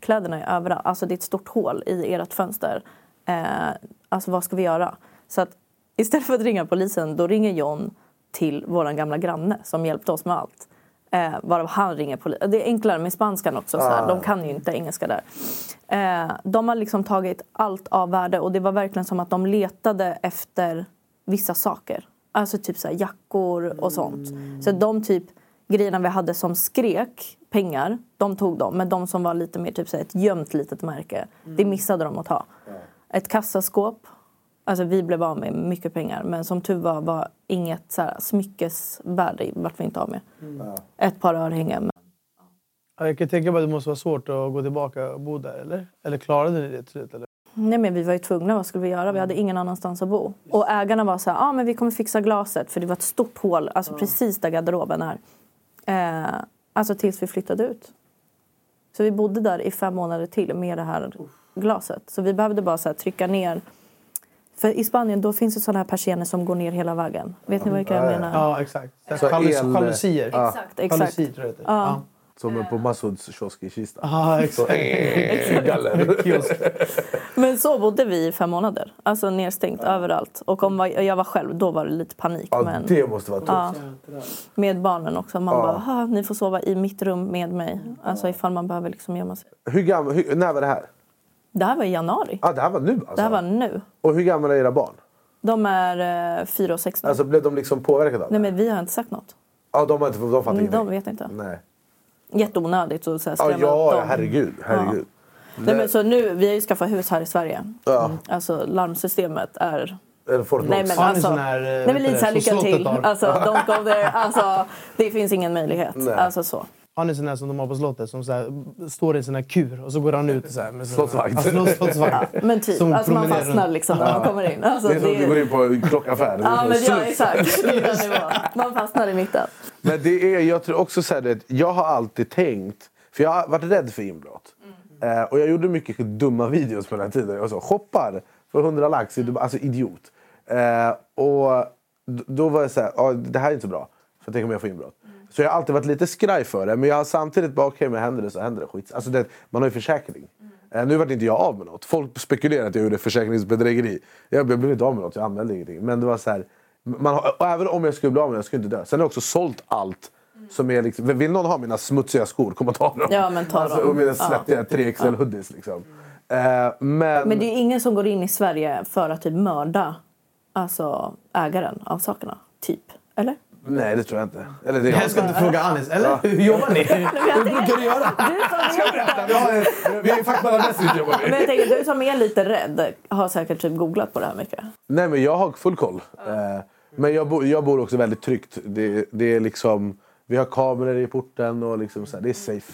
kläderna är överallt. Alltså det är ett stort hål i ert fönster. Eh, alltså vad ska vi göra? Så att istället för att ringa polisen, då ringer John till vår gamla granne som hjälpte oss med allt. Eh, varav han ringer polisen. Det är enklare med spanskan också. Så här. De kan ju inte engelska där. Eh, de har liksom tagit allt av värde och det var verkligen som att de letade efter vissa saker. Alltså typ så jackor och sånt. Så de typ grejerna vi hade som skrek pengar, de tog de. Men de som var lite mer typ så ett gömt litet märke, det missade de att ta. Ett kassaskåp. Alltså vi blev av med mycket pengar men som tur var var inget så här, smyckesvärde vart vi inte av med. Ett par örhängen. Ja, Jag kan tänka mig att det måste vara svårt att gå tillbaka och bo där, eller? Eller klarade ni det till slut? Eller? Nej men vi var ju tvungna, vad skulle vi göra? Vi hade ingen annanstans att bo. Och ägarna var så här, ah, men vi kommer fixa glaset för det var ett stort hål, alltså precis där garderoben är. Eh, alltså tills vi flyttade ut. Så vi bodde där i fem månader till med det här glaset. Så vi behövde bara så här, trycka ner. För i Spanien då finns det sådana här persienner som går ner hela vägen. Vet ni vad jag menar? Ja, exakt. Jalusier. Ja. Exakt. Ja. Som på Masouds kiosk i Kista. Ja, exakt. Men så bodde vi i fem månader. Alltså nedstängt överallt. Och om jag var själv, då var det lite panik. Ja, men... det måste vara tufft. Ja, med barnen också. Man Ja. bara, "Ah, ni får sova i mitt rum med mig. Alltså ifall man behöver liksom gömma sig. Hur gammal, hur, när var det här? Det här var i januari. Ah, det här var nu alltså? Det här var nu. Och hur gamla är era barn? De är eh, fyra och sex nu. Alltså blev de liksom påverkade av det? Nej men vi har inte sagt något. Ja, de, har inte, de fattar Mm, ingenting? De vet inte. Nej. Jätteonödigt att Ja, skrämma upp ja, dem. herregud. herregud. Nej, men så nu, vi har ju skaffat hus här i Sverige. Ja. Alltså larmsystemet är... Eller Fort Nej Knox. men alltså, här, eh, nej men lite det, så här som lycka till. Alltså don't go there. Alltså det finns ingen möjlighet. Nej. Alltså så. Har ni sån här som de har på slottet som så här, står i här kur och så går han ut så här, med Slottsvakt. Ja, slott- slottsvakt. Men typ, Som alltså man fastnar liksom när man kommer in. Alltså, Det är som att du går in på en klockaffär. Ja, men ja, exakt. Är. Man fastnar i mitten. Men det är, jag tror också så här, det, jag har alltid tänkt, för jag har varit rädd för inbrott. Eh, och jag gjorde mycket dumma videos på den här tiden. Jag sa shoppar för 100 lax, alltså idiot. Eh, och då var jag så här, ah, det här är inte så bra. För tänk om jag får inbrott. Så jag har alltid varit lite skraj för det. Men jag har samtidigt okej men händer det så händer det. Skit. Alltså det, man har ju försäkring. Eh, nu vart inte jag av med något. Folk spekulerar att jag gjorde försäkringsbedrägeri. Jag blev inte av med något, jag anmälde ingenting. Men det var så här, man har, även om jag skulle bli av med det, jag skulle inte dö. Sen har jag också sålt allt. Som är liksom, vill någon ha mina smutsiga skor, kom och ta dem. Ja, men ta alltså, dem. Och mina svettiga 3XL hoodies. Liksom. Eh, men, Men det är ingen som går in i Sverige för att typ mörda alltså, ägaren av sakerna. Typ. Eller? Nej, det tror jag inte. Eller det Jag ska inte fråga Anis, eller? Hur jobbar ni? Hur brukar ni göra? Du Vi har- Vi är fackmannamässigt jobbar vi. men jag tänker, du som är lite rädd har säkert typ googlat på det här mycket. Nej, men jag har full koll. Eh, men jag, bo, jag bor också väldigt tryggt. Det, det är liksom, vi har kameror i porten och liksom så här, det är safe.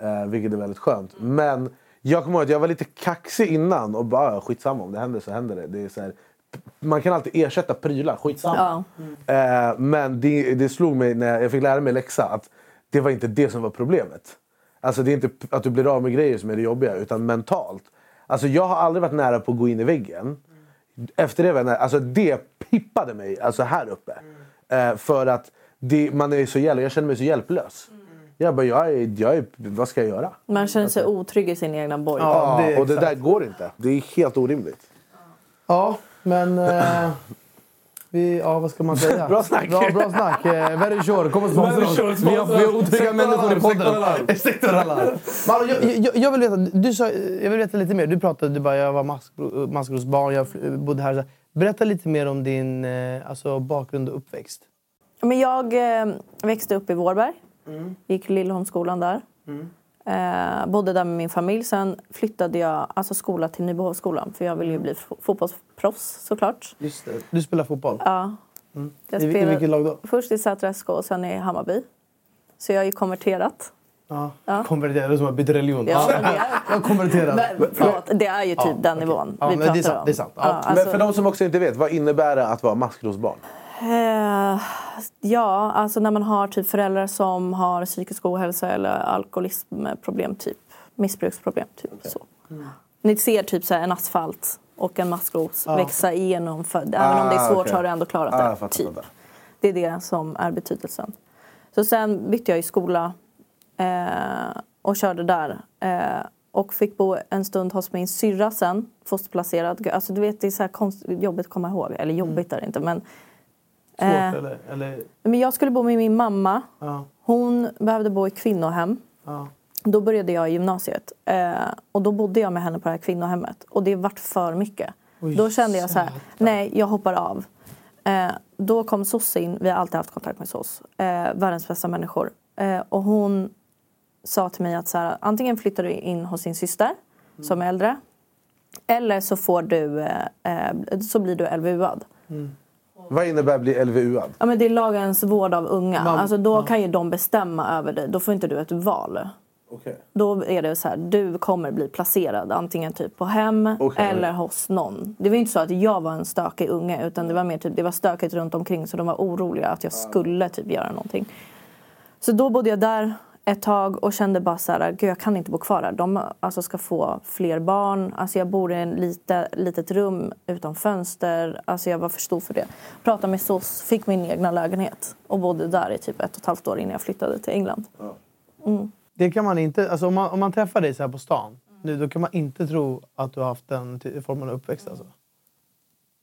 Eh, vilket är väldigt skönt. Men jag kommer ihåg att jag var lite kaxig innan och bara skitsamma om det händer så händer det. det är så här, man kan alltid ersätta prylar, skitsamma. Eh, men det, det slog mig när jag fick lära mig läxa att det var inte det som var problemet. Alltså det är inte att du blir av med grejer som är det jobbiga utan mentalt. Alltså jag har aldrig varit nära på att gå in i väggen. Efter det var jag nära, alltså det pippade mig alltså här uppe. Eh, för att det, man är så jävla, jag känner mig så hjälplös. Jag bara, jag är, jag är, vad ska jag göra? Man känner sig otrygg i sin egna borg. Ja, det och det där går inte. Det är helt orimligt. Ja, men... Eh, vi, ja, vad ska man säga? Bra snack. Bra, bra snack. Eh, Very sure, kom och sponsra oss. Vi har, vi har otrygga människor i podden. Sektoralarm. Malou, jag, jag, jag, vill veta, du sa, jag vill veta lite mer. Du pratade, du bara, jag var maskro- maskrosbarn, jag bodde här. Berätta lite mer om din eh, alltså, bakgrund och uppväxt. Men jag eh, växte upp i Vårberg. Gick Lillholmsskolan där. Eh, bodde där med min familj. Sen flyttade jag alltså skola till Nybohovsskolan. För jag ville ju bli fo- fotbollsproffs såklart. Just det. Du spelar fotboll. Ja. Jag I, I vilket lag då? Först i Sätra SK och sen i Hammarby. Så jag har ju konverterat. Ja. Ja. Konverterad, du som har bytt religion. Ja, men det är- har konverterat. Men, förlåt, det är ju typ Ja, den okej. nivån Ja, vi men det är pratar sant, om. det är sant. Ja. Ja, alltså, Men för de som också inte vet, vad innebär det att vara maskrosbarn? Eh, ja, alltså när man har typ föräldrar som har psykisk ohälsa eller alkoholismproblem, typ. missbruksproblem. Typ, så. Ni ser typ så en asfalt och en maskros växa igenom. För, även om det är svårt okej. så har du ändå klarat Ah, det. typ. Det är det som är betydelsen. Så sen bytte jag i skola eh, och körde där. Eh, och fick bo en stund hos min syrra sen, fosterplacerad. Alltså du vet, det är så här konst, jobbigt att komma ihåg. Eller jobbigt är det inte, men Svårt Eh. eller? eller Men jag skulle bo med min mamma. ja, Hon behövde bo i kvinnohem. ja. Då började jag i gymnasiet. Eh, och då bodde jag med henne på det här kvinnohemmet. Och det vart för mycket. Oj, då kände jag så här, nej jag hoppar av. Eh, då kom SOS in, vi har alltid haft kontakt med SOS. Eh, världens bästa människor. Eh, och hon sa till mig att så här, antingen flyttar du in hos sin syster som är äldre. Eller så, får du, eh, eh, så blir du LVU-ad. Vad innebär bli LVU-ad? Ja, men det är lagens vård av unga. Man- alltså, då kan ju de bestämma över dig. Då får inte du ett val. Okej. Då är det så här, du kommer bli placerad antingen typ på hem Okej. eller hos någon. Det var inte så att jag var en stökig unge utan det var mer typ, det var stökigt runt omkring så de var oroliga att jag skulle typ göra någonting. Så då bodde jag där ett tag och kände bara så här, gud jag kan inte bo kvar här. De alltså, ska få fler barn. Alltså jag bor i en lite, litet rum utan fönster. Alltså jag var för stor för det. Pratade med SOS, fick min egna lägenhet och bodde där i typ ett och ett halvt år innan jag flyttade till England. Det kan man inte... Alltså om, man, om man träffar dig så här på stan nu, då kan man inte tro att du har haft den formen av uppväxt. Alltså.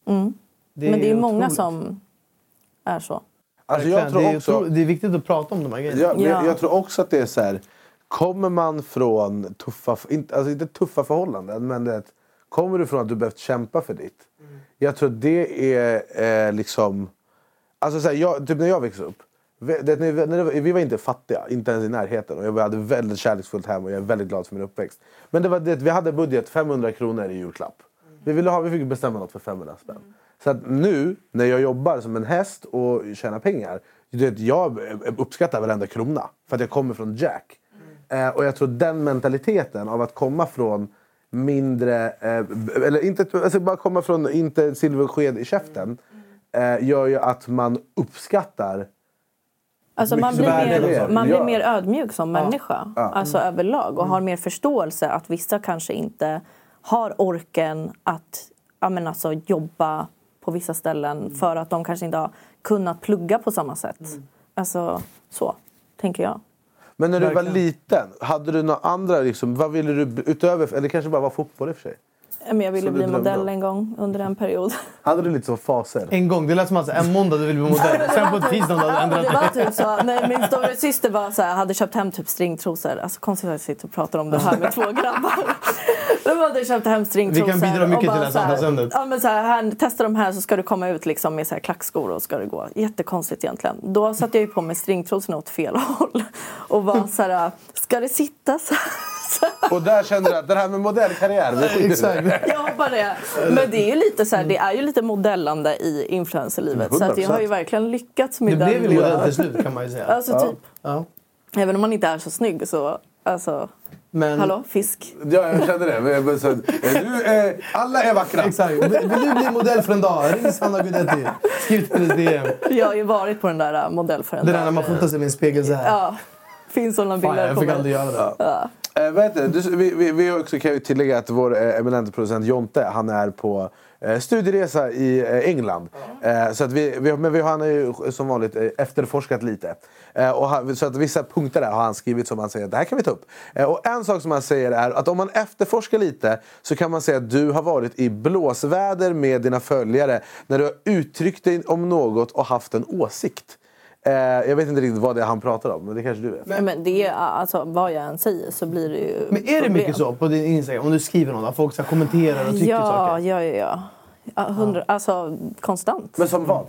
Mm. Men det är många otroligt. som är så. Alltså jag tror det, är också... otro- det är viktigt att prata om de här grejerna. Ja, men Ja. jag, jag tror också att det är så här. Kommer man från tuffa, inte, alltså inte tuffa förhållanden, men det, kommer du från att du behövt kämpa för ditt. Jag tror det är eh, liksom... Alltså så här, jag, typ när jag växte upp. vi- Det, när vi, när vi var inte fattiga, inte ens i närheten. Och jag hade väldigt kärleksfullt hem och jag är väldigt glad för min uppväxt. Men det var det, vi hade budget 500 kronor i julklapp. Vi, ville ha, vi fick bestämma något för 500 spänn. Så att nu när jag jobbar som en häst och tjänar pengar. Du vet, jag uppskattar varenda krona. För att jag kommer från Jack. Eh, och jag tror den mentaliteten av att komma från mindre... Eh, eller inte, alltså bara komma från inte silversked i käften. Eh, gör ju att man uppskattar Alltså man, blir mer, man blir Ja. mer ödmjuk som människa alltså överlag och har mer förståelse att vissa kanske inte har orken att ja, men alltså, jobba på vissa ställen för att de kanske inte har kunnat plugga på samma sätt. Alltså så, tänker jag. Men när du var liten, hade du några andra... Liksom, vad ville du utöver... Eller kanske bara var fotboll i och för sig. Men jag ville Som du bli modell om? en gång under en period. Hade du lite så faser? En gång. Det lät som att en måndag du ville bli modell. Sen på tisdagen du hade men ändrat det var typ så. Nej, min stora syster var så här, hade köpt hem typ stringtrosor. Alltså konstigt att jag sitter och pratar om det här med två grabbar. De hade köpt hem stringtrosor. Vi kan bidra mycket och bara till det här så samtalsämnet. Ja, men så här, här, testa de här så ska du komma ut liksom med så här klackskor och ska det gå. Jättekonstigt egentligen. Då satte jag ju på mig stringtrosorna åt fel håll. Och var så här, ska det sitta så här? Och där kände du att det här med modellkarriär... det skiter du. Jag hoppar det. Men det är ju lite så här, det är ju lite modellande i influencerlivet. Så att jag har ju 100%. verkligen lyckats med Du den blev ju modell till slut kan man ju säga. Alltså typ. Ja. Även om man inte är så snygg så, alltså, Men, hallå, fisk. Ja, jag kände det. Jag så, eh, nu, eh, alla är vackra. Exakt. Vill vill du bli modell för en dag? Ring Sanna Guidetti. Skriv till hennes DM. Jag har ju varit på den där äh, modellförändringen. Det där när man fotar sig med en spegel så här. Ja, finns sådana Fan, bilder jag på fick mig. aldrig göra det. Eh, det? Du, vi, vi, vi också kan ju tillägga att vår eh, eminente producent Jonte han är på eh, studieresa i eh, England. Eh, så att vi, vi, men vi, han har ju som vanligt eh, efterforskat lite. Eh, och han, så att vissa punkter där har han skrivit som han säger att det här kan vi ta upp. Eh, och en sak som han säger är att om man efterforskar lite så kan man säga att du har varit i blåsväder med dina följare när du har uttryckt dig om något och haft en åsikt. Eh, jag vet inte riktigt vad det är han pratar om, men det kanske du vet. Men, men det är, alltså, vad jag än säger så blir det ju Men är det problem. mycket så på din Instagram? Om du skriver något, att folk så kommenterar och tycker Ja, saker? ja, ja. ja. ja hundra, Alltså konstant. Men som vad?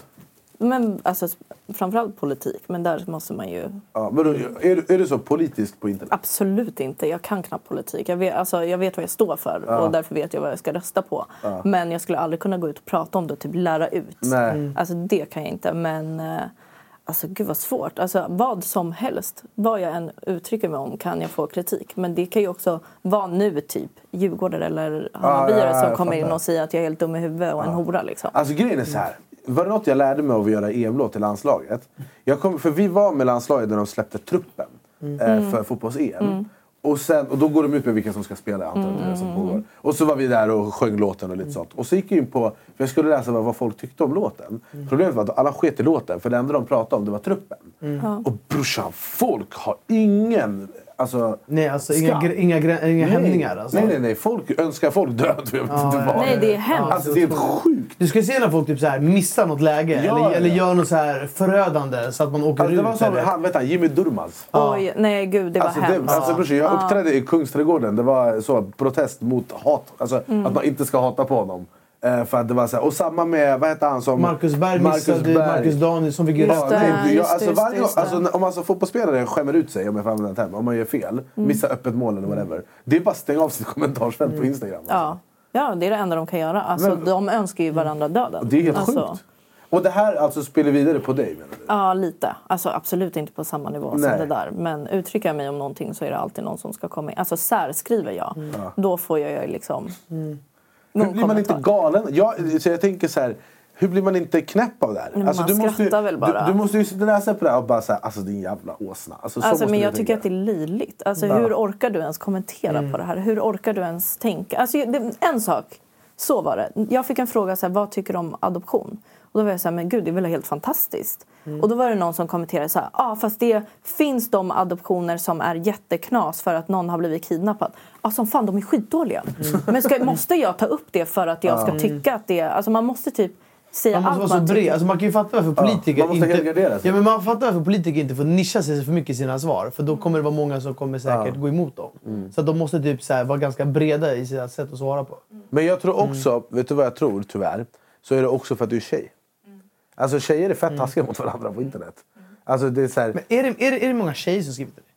Men alltså, framförallt politik. Men där måste man ju... Ja, men är, du- är du så politisk på internet? Absolut inte. Jag kan knappt politik. Jag vet, alltså, jag vet vad jag står för och därför vet jag vad jag ska rösta på. Men jag skulle aldrig kunna gå ut och prata om det och typ lära ut. Nej. Mm. Alltså det kan jag inte. Men eh, alltså gud vad svårt. Alltså vad som helst. Vad jag än uttrycker mig om kan jag få kritik. Men det kan ju också vara nu typ djurgårdare eller Hammarbyare ja, ja, som kommer in och säger att jag är helt dum i huvudet och en hora liksom. Alltså grejen är så här. Var det något jag lärde mig av att göra EM-låt till landslaget? Jag kom, för vi var med landslaget när de släppte truppen eh, för fotbolls-EM. Och, sen, och då går de ut med vilka som ska spela, antar att det som pågår. Och så var vi där och sjöng låten och lite sånt. Och så gick jag in på, för jag skulle läsa vad, vad folk tyckte om låten. Problemet var att alla sket i låten, för det enda de pratade om det var truppen. Och brorsan, folk har ingen Alltså, Nej, alltså inga, inga, inga Nej. hämningar. Alltså. Nej, nej, nej. Folk önskar folk död. Jag vet inte vad. Nej, det är hemskt. Alltså, det är sjukt. Du ska se när folk typ så här missar något läge Ja, eller, ja. eller gör något så här förödande så att man åker Alltså, det var ut. som eller- han, vet han, Jimmy Durmaz. Oj, nej gud det var Alltså, det, hemskt. alltså, brorsan, jag uppträdde i Kungsträdgården. Det var så protest mot hat. Alltså, Mm. Att man inte ska hata på honom. Eh, för att det var så här, och samma med, vad heter han som... Marcus Berg missade Berg. Marcus Danielsson fick ju det, alltså, alltså, om alltså fotbollsspelare skämmer ut sig, om jag får använda den termen, om man gör fel, Mm. missar öppet mål eller whatever. Det är bara att stänga av sitt kommentarsfält på Instagram. alltså. Ja. ja, det är det enda de kan göra. Alltså, Men- de önskar ju varandra döden. Och det är helt alltså, sjukt. Och det här alltså spelar vidare på dig menar du? Ja, lite. Alltså, absolut inte på samma nivå Nej. som det där. Men uttrycker jag mig om någonting så är det alltid någon som ska komma in. Alltså särskriver jag, Mm. då får jag ju liksom... Hur blir man inte galen? Jag, så jag tänker så här, hur blir man inte knäpp av det här? man du måste, ju- väl bara. Du, du måste ju sitta och läsa på det här och bara säga alltså din jävla åsna. Alltså, så Alltså, men jag tycker att det är löjligt. Alltså, Ja. Hur orkar du ens kommentera på det här? Hur orkar du ens tänka? Alltså, det, en sak, så var det. Jag fick en fråga, så här, vad tycker du om adoption? Och då var jag så här, men gud det är väl helt fantastiskt. Och då var det någon som kommenterade så här, ja ah, fast det finns de adoptioner som är jätteknas för att någon har blivit kidnappad. Som fan, de är skitdåliga. Men ska, måste jag ta upp det för att jag ska tycka att det är, alltså man måste typ säga Man måste allt vara så man bred. tycker. Alltså man kan ju fatta varför politiker man måste inte... sig. Ja, men man fattar varför politiker inte får nischa sig för mycket i sina svar. För då kommer det vara många som kommer säkert gå emot dem. Mm. Så att de måste typ så här, vara ganska breda i sina sätt att svara på. Men jag tror Mm. också, vet du vad jag tror tyvärr? Så är det också för att du är tjej. Mm. Alltså tjejer är fett taskiga mot varandra på internet. Alltså det är så här, Men är det, är det, är det många tjejer som skriver till dig?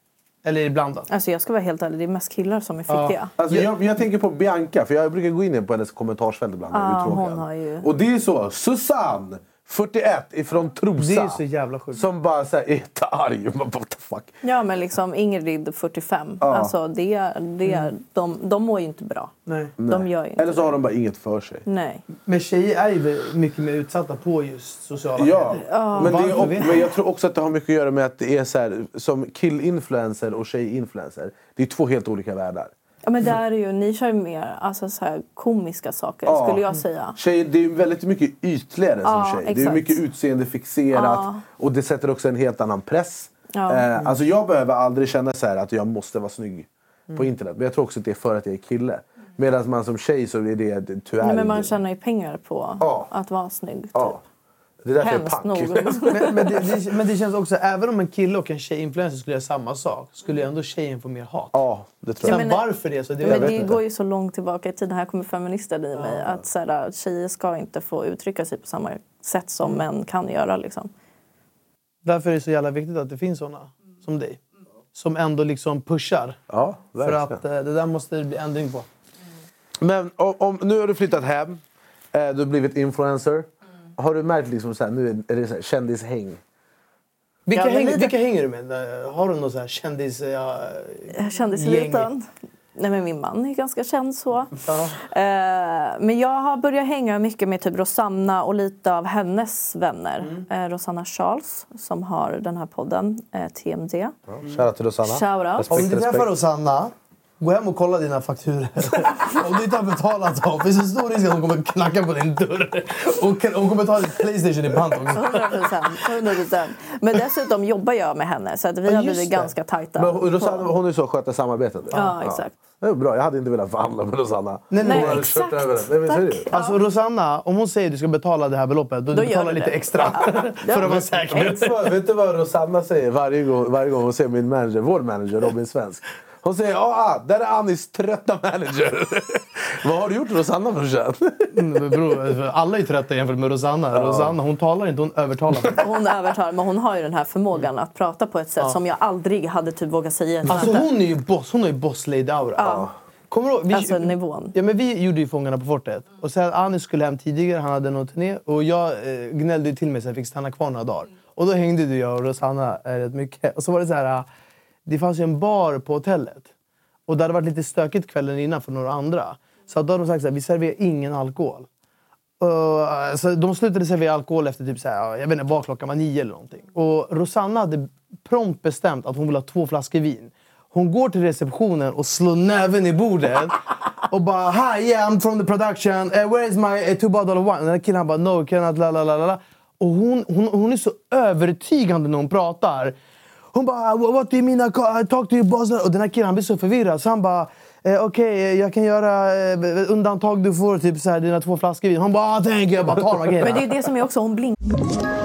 Eller är det blandat? Alltså jag ska vara helt ärlig, det är mest killar som är fittiga. Alltså jag, jag tänker på Bianca, för jag brukar gå in på hennes kommentarsfält ibland. Ja, uttråkad. hon har ju- Och det är så, Susanne, 41, ifrån Trosa. Det är så jävla sjukt. Som bara så här, är jättearg. Man bara, What the fuck? Ja, men liksom Ingrid, 45. Alltså, det, är- det, är- de, de mår ju inte bra. Nej. De gör ju inte Eller så har de bara inget för sig. Nej. Men tjejer är ju mycket mer utsatta på just sociala Ja, medier. men, det är, men jag tror också att det har mycket att göra med att det är så här, som kill-influencer och tjej-influencer. Det är två helt olika världar. Ja, men där är ju, ni kör ju mer alltså, så här, komiska saker, Ja. skulle jag säga. Tjejer, det är väldigt mycket ytligare Ja, som tjej. Det är exakt. mycket utseendefixerat Ja. och det sätter också en helt annan press. Ja. Eh, alltså jag behöver aldrig känna så här att jag måste vara snygg på internet. Men jag tror också att det är för att jag är kille. Medan man som tjej så är det tyvärr... Nej, men man tjänar ju pengar på Ja. att vara snygg. Typ. Ja. Det är därför Hemskt jag är pank. nog. Men, men, det, det, men det känns också, även om en kille och en tjej-influencer skulle göra samma sak, skulle ju ändå tjejen få mer hat. ja, det tror jag. Sen men- varför det så, det Men det jag går ju så långt tillbaka i tiden. Här kommer feministen i mig. Att så här, tjejer ska inte få uttrycka sig på samma sätt som Mm. män kan göra. Liksom. Därför är det så jävla viktigt att det finns såna som dig. Som ändå liksom pushar. Ja, För att eh, det där måste det bli ändring på. Men om, om, nu har du flyttat hem, eh, du har blivit influencer. Har du märkt liksom så här, nu är det så här, kändishäng? Vilka, Ja, men häng, lite- vilka hänger du med? Eh, Har du någon så här kändis... Ja, Jag kände sig Gäng. liten. Nej, men min man är ganska känd så. ja. Eh, men jag har börjat hänga mycket med typ Rosanna och lite av hennes vänner. Mm. Eh, Rosanna Charles som har den här podden, eh, TMD. Shoutout till Rosanna. Shoutout. Om Respekt, du träffar respekt. Rosanna, gå hem och kolla dina fakturor. Om du inte har betalat dem, finns det stor risk att hon kommer knacka på din dörr. Och hon kommer ta ditt Playstation i pant också. 100 procent. 100%. Men dessutom jobbar jag med henne så att vi Ja, blivit det. ganska tajta. Men Rosanna, hon är så sköter samarbetet. Ja, exakt. Det är bra. Jag hade inte velat förhandla med Rosanna. Nej, nej. Hon hade exakt. kört över den. Nej, men Tack. Alltså Rosanna, om hon säger att du ska betala det här beloppet, då, Då du betalar du lite det. extra. för att vara säker. Vet du vad Rosanna säger varje gång, varje gång hon ser min manager, vår manager Robin Svensk? Hon säger ah, där är Anis trötta manager. vad har du gjort Rosanna brorsan? Mm, Bror, alla är trötta jämfört med Rosanna. Rosanna hon talar inte, hon övertalar. Hon övertar, men hon har ju den här förmågan att prata på ett sätt som jag aldrig hade typ vågat säga Alltså hon är ju boss, hon har ju boss lady aura. Ja. Kommer du? Vi, Alltså nivån. Ja, men vi gjorde ju Fångarna på fortet. Och sen Anis skulle hem tidigare, han hade någon turné. Och jag eh, gnällde ju till mig så jag fick stanna kvar några dagar. Och då hängde du jag och Rosanna eh, rätt mycket. Och så var det så här, eh, det fanns ju en bar på hotellet. Och det hade varit lite stökigt kvällen innan för några andra. Så då hade de sagt att vi serverar ingen alkohol. Uh, så de slutade servera alkohol efter typ så här, jag vet inte, vad klockan var nio eller någonting. Och Rosanna hade prompt bestämt att hon vill ha två flaskor vin. Hon går till receptionen och slår näven i bordet och bara Hi, yeah, I'm from the production. Uh, where is my uh, two bottle of wine? Och den killen han bara No, cannot, la la la. la. Och hon, hon, hon är så övertygande när hon pratar. Hon bara ah, “What do you mean I I talk to your boss?” Och den här killen han blir så förvirrad så han bara eh, “Okej, okay, jag kan göra eh, undantag. Du får typ så här, dina två flaskor vin.” Hon bara ah, “Thank you”. Jag bara tar de här grejerna. Men det är det som är också, hon blinkar.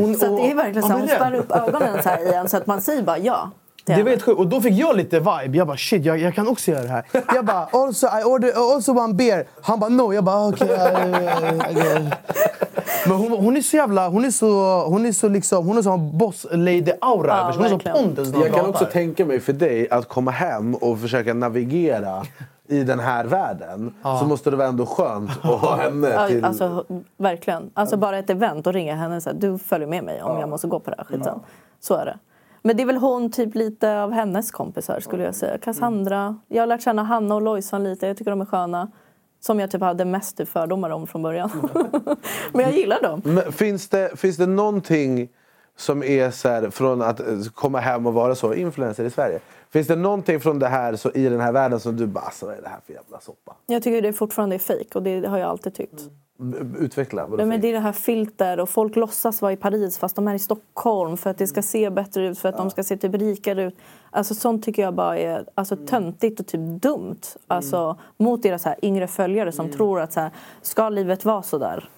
hon- så det är verkligen så här, Ja, hon spärrar upp ögonen så här i en så att man säger bara ja. Det var helt sjukt. Och då fick jag lite vibe. Jag bara shit, jag, jag kan också göra det här. Jag bara also I order also one beer. Han bara no. Jag bara okej. Okay, Men hon, hon är så jävla... Hon är så, hon är så liksom... Hon är som boss lady aura Ja, över sig. Hon är så verkligen. pondus Jag kan också tänka mig för dig att komma hem och försöka navigera i den här världen. Så måste det vara ändå skönt att ha henne Ja, till... alltså, verkligen. Alltså bara ett event och ringa henne och säga du följer med mig om jag måste gå på det här skiten. Så är det. Men det är väl hon typ lite av hennes kompisar skulle jag säga. Cassandra. Jag har lärt känna Hanna och Lojsan lite. Jag tycker de är sköna. Som jag typ hade mest fördomar om från början. Men jag gillar dem. Men finns, det, finns det någonting som är så här, från att komma hem och vara så influencer i Sverige? Finns det någonting från det här så, i den här världen som du bara, alltså, vad är det här för jävla soppa? Jag tycker det fortfarande är fejk och det har jag alltid tyckt. B- Utveckla. vadå Nej, men det är det här filter och folk låtsas vara i Paris fast de är i Stockholm för att det ska se bättre ut, för att de ska se typ rikare ut. Alltså sånt tycker jag bara är alltså, töntigt och typ dumt. Alltså mot deras här yngre följare som tror att så här, ska livet vara så där?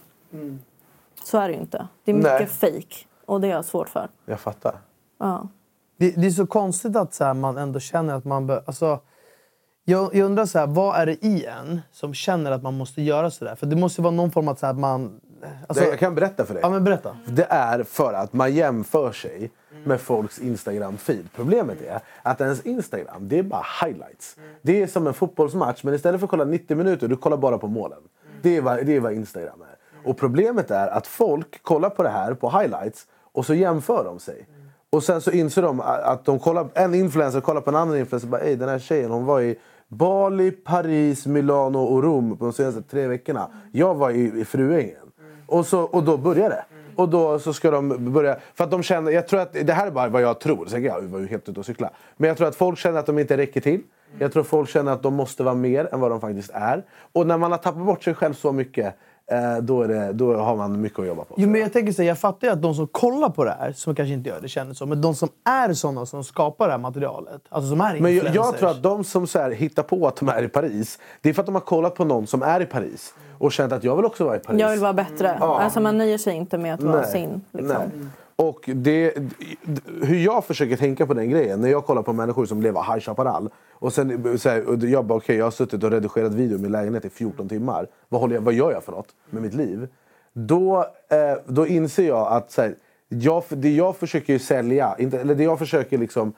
Så är det ju inte. Det är mycket Nej. fake och det har jag svårt för. Jag fattar. Ja. Det, det är så konstigt att så här, man ändå känner att man... Bör, alltså, jag, jag undrar, så här, vad är det i en som känner att man måste göra så där? För det måste vara någon form av så här, att man... Alltså, jag kan berätta för dig. Ja, men berätta. Det är för att man jämför sig med folks Instagram-feed. Problemet är att ens Instagram, det är bara highlights. Det är som en fotbollsmatch, men istället för att kolla 90 minuter, du kollar bara på målen. Det är vad, det är vad Instagram är. Och problemet är att folk kollar på det här på highlights och så jämför de sig. Och sen så inser de att de kollar, en influencer kollar på en annan influencer och bara Ej, den här tjejen hon var i Bali, Paris, Milano och Rom på de senaste tre veckorna. Jag var i, i Fruängen. Och, så, och då börjar det. Och då så ska de börja... För att de känner, jag tror att, det här är bara vad jag tror. Sen jag var ju helt ute och cykla. Men jag tror att folk känner att de inte räcker till. Jag tror folk känner att de måste vara mer än vad de faktiskt är. Och när man har tappat bort sig själv så mycket, då, är det, då har man mycket att jobba på. Jo, men jag, tänker så här, jag fattar ju att de som kollar på det här, som kanske inte gör det, känner så. Men de som är såna som skapar det här materialet, alltså som är Men jag, jag tror att de som så här hittar på att de är i Paris, det är för att de har kollat på någon som är i Paris och känt att jag vill också vara i Paris. Jag vill vara bättre. Ja. Alltså man nöjer sig inte med att vara Nej, sin. Liksom. nej. Och det, hur jag försöker tänka på den grejen, när jag kollar på människor som lever High Chaparral och sen så här, och jag bara okej, jag har suttit och redigerat video i min lägenhet i 14 timmar. Vad, håller jag, vad gör jag för något med mitt liv? Då, eh, då inser jag att så här, jag, det jag försöker sälja, inte, eller det jag försöker liksom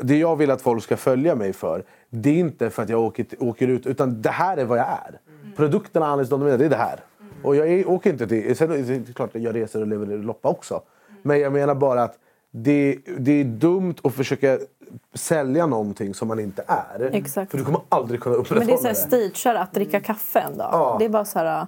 det jag vill att folk ska följa mig för, det är inte för att jag åker, åker ut, utan det här är vad jag är. Produkterna Alice Don Domina, det är det här. Och jag är, åker inte till... Sen är det klart att jag reser och lever loppa också. Men jag menar bara att det, det är dumt att försöka sälja någonting som man inte är. Exakt. För du kommer aldrig kunna Men upprätthålla det är så stagear att dricka kaffe en dag. Ja. Det är bara så här...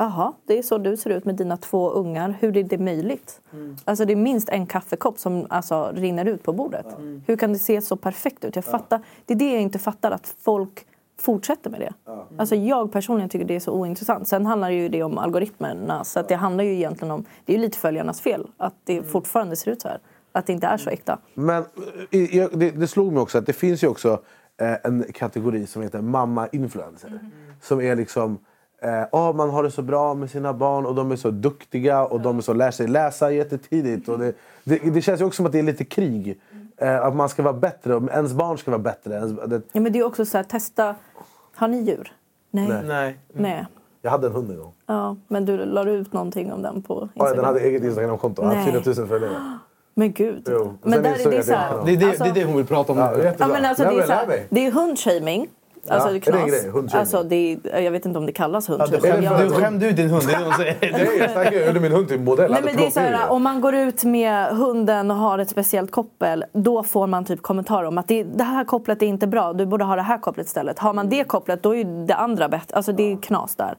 Jaha, det är så du ser ut med dina två ungar. Hur är det möjligt? Alltså det är minst en kaffekopp som alltså, rinner ut på bordet. Hur kan det se så perfekt ut? Jag fattar, det är det jag inte fattar, att folk fortsätter med det. Alltså jag personligen tycker det är så ointressant. Sen handlar ju det om algoritmerna. Så att det handlar ju egentligen om, det är lite följarnas fel att det fortfarande ser ut så här. Att det inte är så äkta. Men eh, det, det slog mig också att det finns ju också eh, en kategori som heter mamma-influencer. Som är liksom... Eh, ah, man har det så bra med sina barn och de är så duktiga och de är så, lär sig läsa jättetidigt. Och det, det, det känns ju också som att det är lite krig. Eh, att man ska vara bättre, och ens barn ska vara bättre. Ens, det, Ja, men det är också så här, testa... Har ni djur? Nej. Nej. Nej. Nej. jag hade en hund en gång. Ja, men du la ut någonting om den på Ja, Instagram. den hade eget Instagramkonto. Den hade Nej. 4000 följare. Men gud. Jo. Men där, det är jag så här, Det är det, alltså- det är det hon vill prata om Ja, nu. jättebra. Ja, men alltså, det, är så här, det är hundshaming. Alltså, Ja, det är det en grej? Hundshaming? Alltså, det är, jag vet inte om det kallas Ja, hundshaming. du, skämde ut din hund. Det är det hon säger. Nej, jag snackar jag gjorde min hund till modell. Nej, men det är så här, om man går ut med hunden och har ett speciellt koppel då får man typ kommentarer om att det, det här kopplet är inte bra, du borde ha det här kopplet istället. Har man det kopplet då är ju det andra bättre. Alltså det är knas där.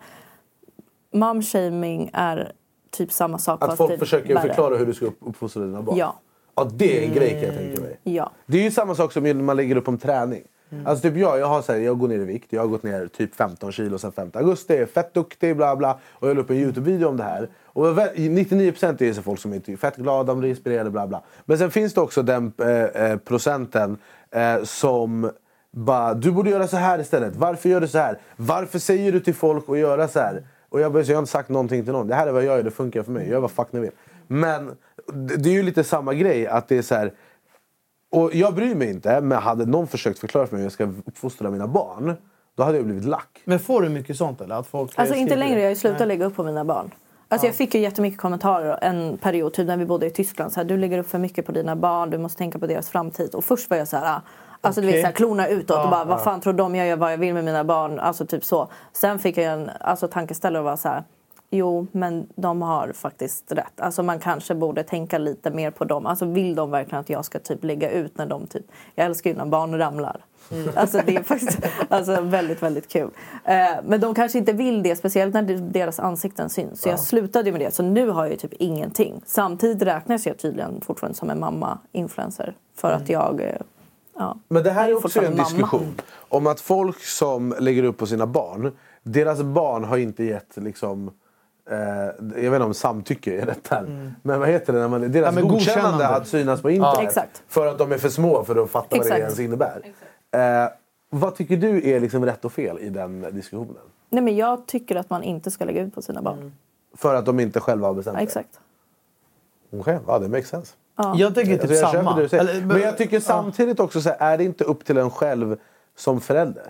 Momshaming är typ samma sak Att fast folk typ försöker värre. förklara hur du ska upp- uppfostra dina barn. Ja. Ja, det är en grej kan jag tänka mig. Ja. Det är ju samma sak som när man lägger upp om träning. Mm. Alltså typ jag, jag, har så här, jag går ner i vikt. Jag har gått ner typ 15 kilo sen 5 augusti. Är fett duktig, bla bla. Och jag la upp en Youtube-video om det här. Och 99% är så folk som är typ fett glada, de blir inspirerade, bla bla. Men sen finns det också den eh, eh, procenten eh, som bara, du borde göra så här istället. Varför gör du så här? Varför säger du till folk att göra så här? Och jag, bara, så jag har inte sagt någonting till någon. Det här är vad jag gör, det funkar för mig. Jag gör vad fuck ni vill. Men det det är ju lite samma grej. att det är så här, och jag bryr mig inte, men hade någon försökt förklara för mig hur jag ska uppfostra mina barn, då hade jag blivit lack. Men får du mycket sånt eller? Att folk Alltså inte längre, jag har ju slutat lägga upp på mina barn. Alltså jag fick ju jättemycket kommentarer en period, typ när vi bodde i Tyskland. Så här, du lägger upp för mycket på dina barn, du måste tänka på deras framtid. Och först var jag så här, ah, alltså du vet Okej. så här, klona utåt Ja, och bara, vad ja. fan tror de jag gör vad jag vill med mina barn? Alltså typ så. Sen fick jag en alltså, tankeställare och var så här, jo men de har faktiskt rätt. Alltså man kanske borde tänka lite mer på dem. Alltså vill de verkligen att jag ska typ lägga ut när de typ, jag älskar ju när barn ramlar. Alltså det är faktiskt alltså, väldigt, väldigt kul. Eh, men de kanske inte vill det, speciellt när deras ansikten syns. Så jag slutade med det. Så nu har jag ju typ ingenting. Samtidigt räknas jag tydligen fortfarande som en mamma-influencer. För att jag... eh, Ja, Men det här är också en fortfarande mamma. diskussion om att folk som lägger upp på sina barn, deras barn har inte gett liksom jag vet inte om samtycke är rätt term. Men vad heter det? När man, deras Ja, men godkännande, godkännande. att synas på internet. Ja. Exakt. För att de är för små för att fatta vad det Exakt. ens innebär. Eh, vad tycker du är liksom rätt och fel i den diskussionen? Nej, men jag tycker att man inte ska lägga ut på sina barn. För att de inte själva har bestämt Ja, det? exakt. Okej, ja det makes sense. Jag tycker typ Alltså, jag samma. det. Eller, men jag tycker samtidigt också så här, är det inte upp till en själv som förälder?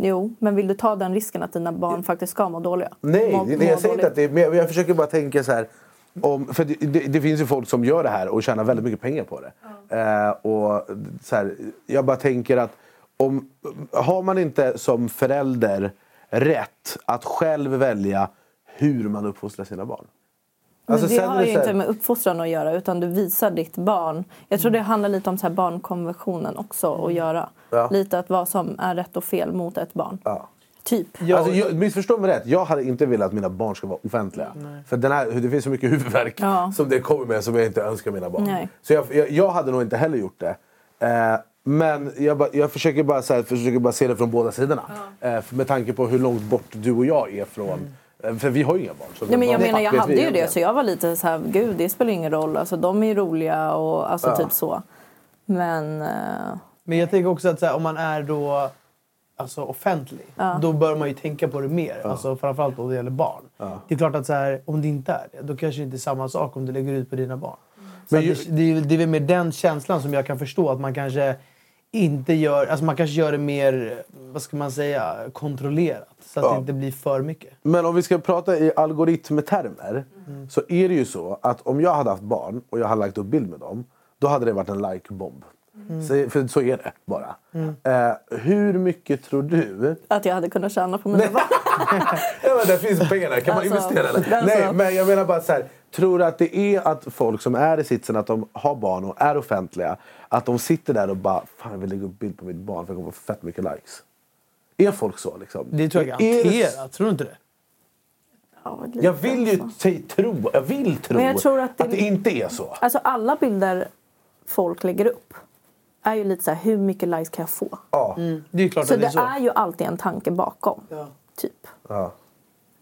Jo, men vill du ta den risken att dina barn faktiskt ska må dåliga? Nej, må, det, må jag säger inte att det är... Men jag, jag försöker bara tänka så här... Om, för det, det, det finns ju folk som gör det här och tjänar väldigt mycket pengar på det. Eh, och så här, jag bara tänker att om, har man inte som förälder rätt att själv välja hur man uppfostrar sina barn? Alltså, det har ju inte med uppfostran att göra utan du visar ditt barn. Jag tror det handlar lite om så här barnkonventionen också att göra. Ja. Lite att vad som är rätt och fel mot ett barn. Ja. Typ. Alltså, jag, missförstå mig rätt, jag hade inte velat att mina barn ska vara offentliga. För den här, det finns så mycket huvudvärk Ja. som det kommer med som jag inte önskar mina barn. Nej. Så jag, jag, jag hade nog inte heller gjort det. Eh, men jag, jag försöker, bara, så här, försöker bara se det från båda sidorna. Eh, för- med tanke på hur långt bort du och jag är från... eh, För vi har ju inga barn. Så Ja, men jag menar, jag hade ju det så jag var lite så här, gud det spelar ingen roll. Alltså de är roliga och alltså Ja. typ så. Men eh, Men jag tänker också att så här, om man är då alltså, offentlig, Ja. då bör man ju tänka på det mer. Alltså, framförallt då det gäller barn. Det är klart att så här, om det inte är det, då kanske det inte är samma sak om du lägger ut på dina barn. Så Men ju- det, det, är- det är väl mer den känslan som jag kan förstå att man kanske inte gör, alltså man kanske gör det mer, vad ska man säga, kontrollerat. Så att Ja. det inte blir för mycket. Men om vi ska prata i algoritmtermer Mm. så är det ju så att om jag hade haft barn och jag hade lagt upp bild med dem då hade det varit en like-bomb. Mm. Så, för så är det bara. Eh, hur mycket tror du... att jag hade kunnat tjäna på mina barn. Ja, det finns pengar där. Kan man Alltså, investera eller? Nej, men jag menar bara så här. Tror du att det är att folk som är i sitsen att de har barn och är offentliga att de sitter där och bara Fan jag vill lägga upp bild på mitt barn för jag kommer få fett mycket likes. Är folk så liksom? Det tror jag Är det- garanterat. Tror du inte det? Ja, lite Jag vill ju tro, jag vill tro jag tror att det- inte är så. Alltså alla bilder folk lägger upp är ju lite så här, hur mycket likes kan jag få? Ja. Mm. Det är klart Så att det det är så. är ju alltid en tanke bakom. Ja. Typ. Ja.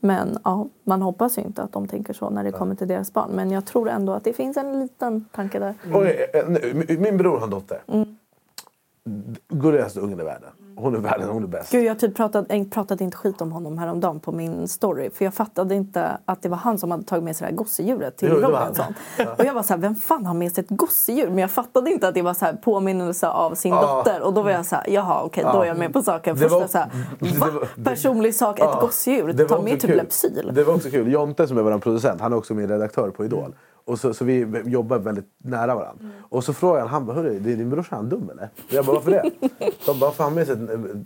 Men ja, man hoppas ju inte att de tänker så när det kommer till deras barn. Men jag tror ändå att det finns en liten tanke där. Nu, min bror har en dotter. Mm. Gulligaste ungen i världen. Hon är världen, hon är bäst. Gud, jag typ pratade, pratade inte skit om honom häromdagen på min story. För jag fattade inte att det var han som hade tagit med sig det här gossedjuret till Jo. Robinson. Och jag var så här, vem fan har med sig ett gosedjur? Men jag fattade inte att det var så här påminnelse av sin Ja. dotter. Och då var jag så här, jaha okej, då är jag med på saken. Först var- så här, var- Personlig sak, ett Ja, gosedjur? Ta med typ kul. Lepsyl. Det var också kul. Jonte som är vår producent, han är också min redaktör på Idol. Och så, så vi jobbar väldigt nära varandra. Mm. Och så frågade han, han bara, hörru, det är din brorsa, han dum eller? Och jag bara, varför det? De bara, för han sig ett,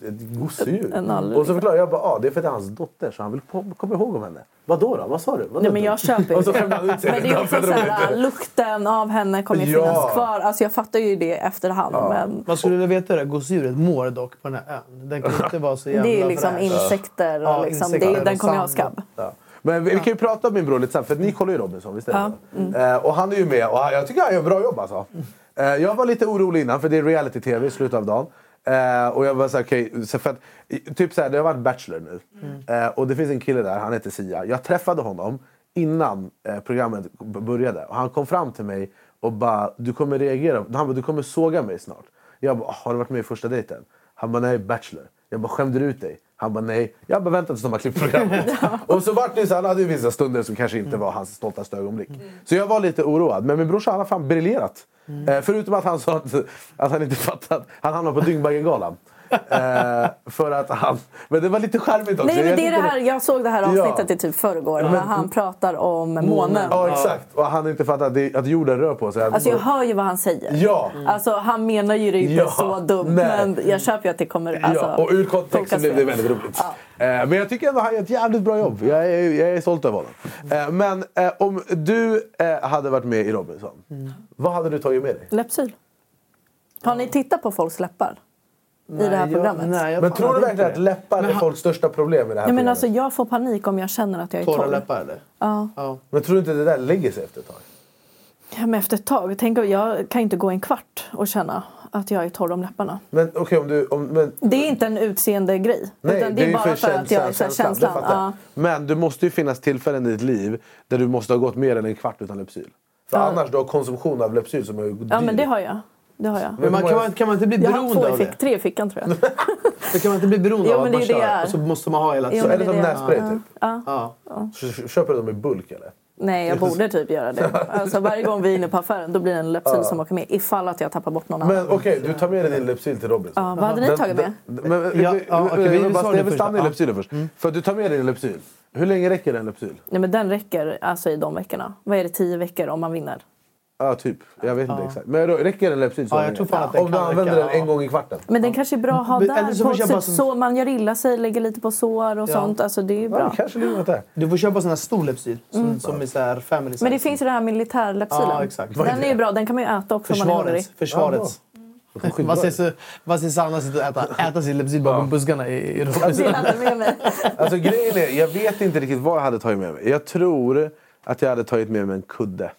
ett, gosedjur. Och så förklarade jag bara, ja det är för att det är hans dotter så han vill komma ihåg om henne. Vadå då? Vad sa du? Vadå Nej, men jag köper Och så ju sig. Men det är också så här, lukten av henne kommer ju Ja. finnas kvar. Alltså jag fattar ju det efterhand. Men Man skulle vilja veta hur det här gosedjuret mår dock på den här ön. Den kan inte vara så jävla det är liksom fräsch. insekter. Och Ja, liksom, insekter det, den kommer jag ha skabb. Ja. Men vi, vi kan ju prata om min bror lite sen, för ni kollar ju Robinson, visst är det Ja. så? Eh, och han är ju med och han- jag tycker han gör bra jobb alltså. Eh, jag var lite orolig innan, för det är reality-tv i slutet av dagen. Eh, och jag var såhär, okej, så för att, i- typ såhär, det har varit Bachelor nu. Eh, och det finns en kille där, han heter Sia. Jag träffade honom innan eh, programmet började. Och han kom fram till mig och bara, du kommer reagera, han bara, du kommer såga mig snart. Jag bara, har du varit med i första dejten? Han bara, nej, Bachelor. Jag bara, skämde du ut dig? Han bara, nej. Jag bara, vänta tills de har klippt programmet. och så vart det så, han hade ju vissa stunder som kanske inte var hans stoltaste ögonblick. Så jag var lite oroad. Men min brorsa han har fan briljerat. Eh, förutom att han sa att, att han inte fattat. Han hamnade på Dyngbaggegalan. Eh, för att han... Men det var lite charmigt också. Nej, men Jag det är det här, jag såg det här avsnittet Ja. i typ förrgår när han pratar om månen. Ja, exakt. Och han inte fattat att, det, att jorden rör på sig. Alltså jag hör ju vad han säger. Ja. Alltså han menar ju det inte Ja, så dumt. nej. Men jag köper ju att det kommer... Alltså, ja, och ur kontext så tolkas blev det väldigt roligt. Eh, men jag tycker ändå han gör ett jävligt bra jobb. Jag är, jag är stolt över honom. Eh, men eh, om du eh, hade varit med i Robinson, vad hade du tagit med dig? Läppsyl. Har ni tittat på folks läppar? I det här jag- programmet? nej, jag Men tror du verkligen att läppar är folks största problem i det här Nej, men programmet? alltså, jag får panik om jag känner att jag är Torra torr. läppar eller? Ja. Ja. Men tror du inte det där lägger sig efter ett tag? Ja, men efter ett tag. Tänk, om- jag kan inte gå en kvart och känna att jag är torr om läpparna. Men okej om du... Om, men, Det är inte en utseende grej. nej, utan det är bara för att jag är känslan, känslan. Ja. Men det måste ju finnas tillfällen i ditt liv där du måste ha gått mer än en kvart utan Lypsyl. För Ja. annars du har konsumtion av Lypsyl som är dyr. ja, men det har jag. Det har jag. Men man, kan, man, kan man inte bli Jag två beroende i av fick, det? tre i fickan tror jag. Men kan man inte bli beroende Jo, av att det man kör? är. Och så måste man ha hela Jo, är det det som nässpray Ja. typ? Ja. Ja. Så Köper du dem i bulk eller? Nej, jag borde typ göra det. Alltså, varje gång vi är inne på affären då blir det en Lypsyl som åker med. Ifall att jag tappar bort någon annan. Men okej, du tar med dig din Lypsyl till Robinson. Ja, vad hade ni Den- tagit med? den- Men, Ja, ja, vi- okej, vi- vi- vi vi bara- svarar jag det vill första. stanna i Ja. Mm. Lypsylen först. För du tar med dig din Lypsyl. Hur länge räcker en Lypsyl? Nej, men den räcker alltså i de veckorna. Vad är det, tio veckor om man vinner? Ja, typ. Jag vet inte exakt. Men då, räcker en Lypsyl så Ja, jag länge? tror fan att den Om du kan använder räcka, den en ja. gång i kvarten? Men den kanske är bra att ha Men- eller där. så På får jag köpa typ som- så man gör illa sig, lägger lite på sår och Ja. sånt. Alltså det är ju Ja, bra. det kanske ligger något där. Du får köpa sån här stor Lypsyl som, som är så här family size. Men det finns ju den här militärläppsilen. Ja, exakt. Den är ju bra. Den kan man ju äta också om man är hungrig. Försvarets. försvarets. Man ser, så, ser Sanna sitta och äta, äta sin Lypsyl bakom buskarna i, i Det hade jag med mig. Alltså grejen är, jag vet inte riktigt vad jag hade tagit med mig. Jag tror att jag hade tagit med mig en kudde.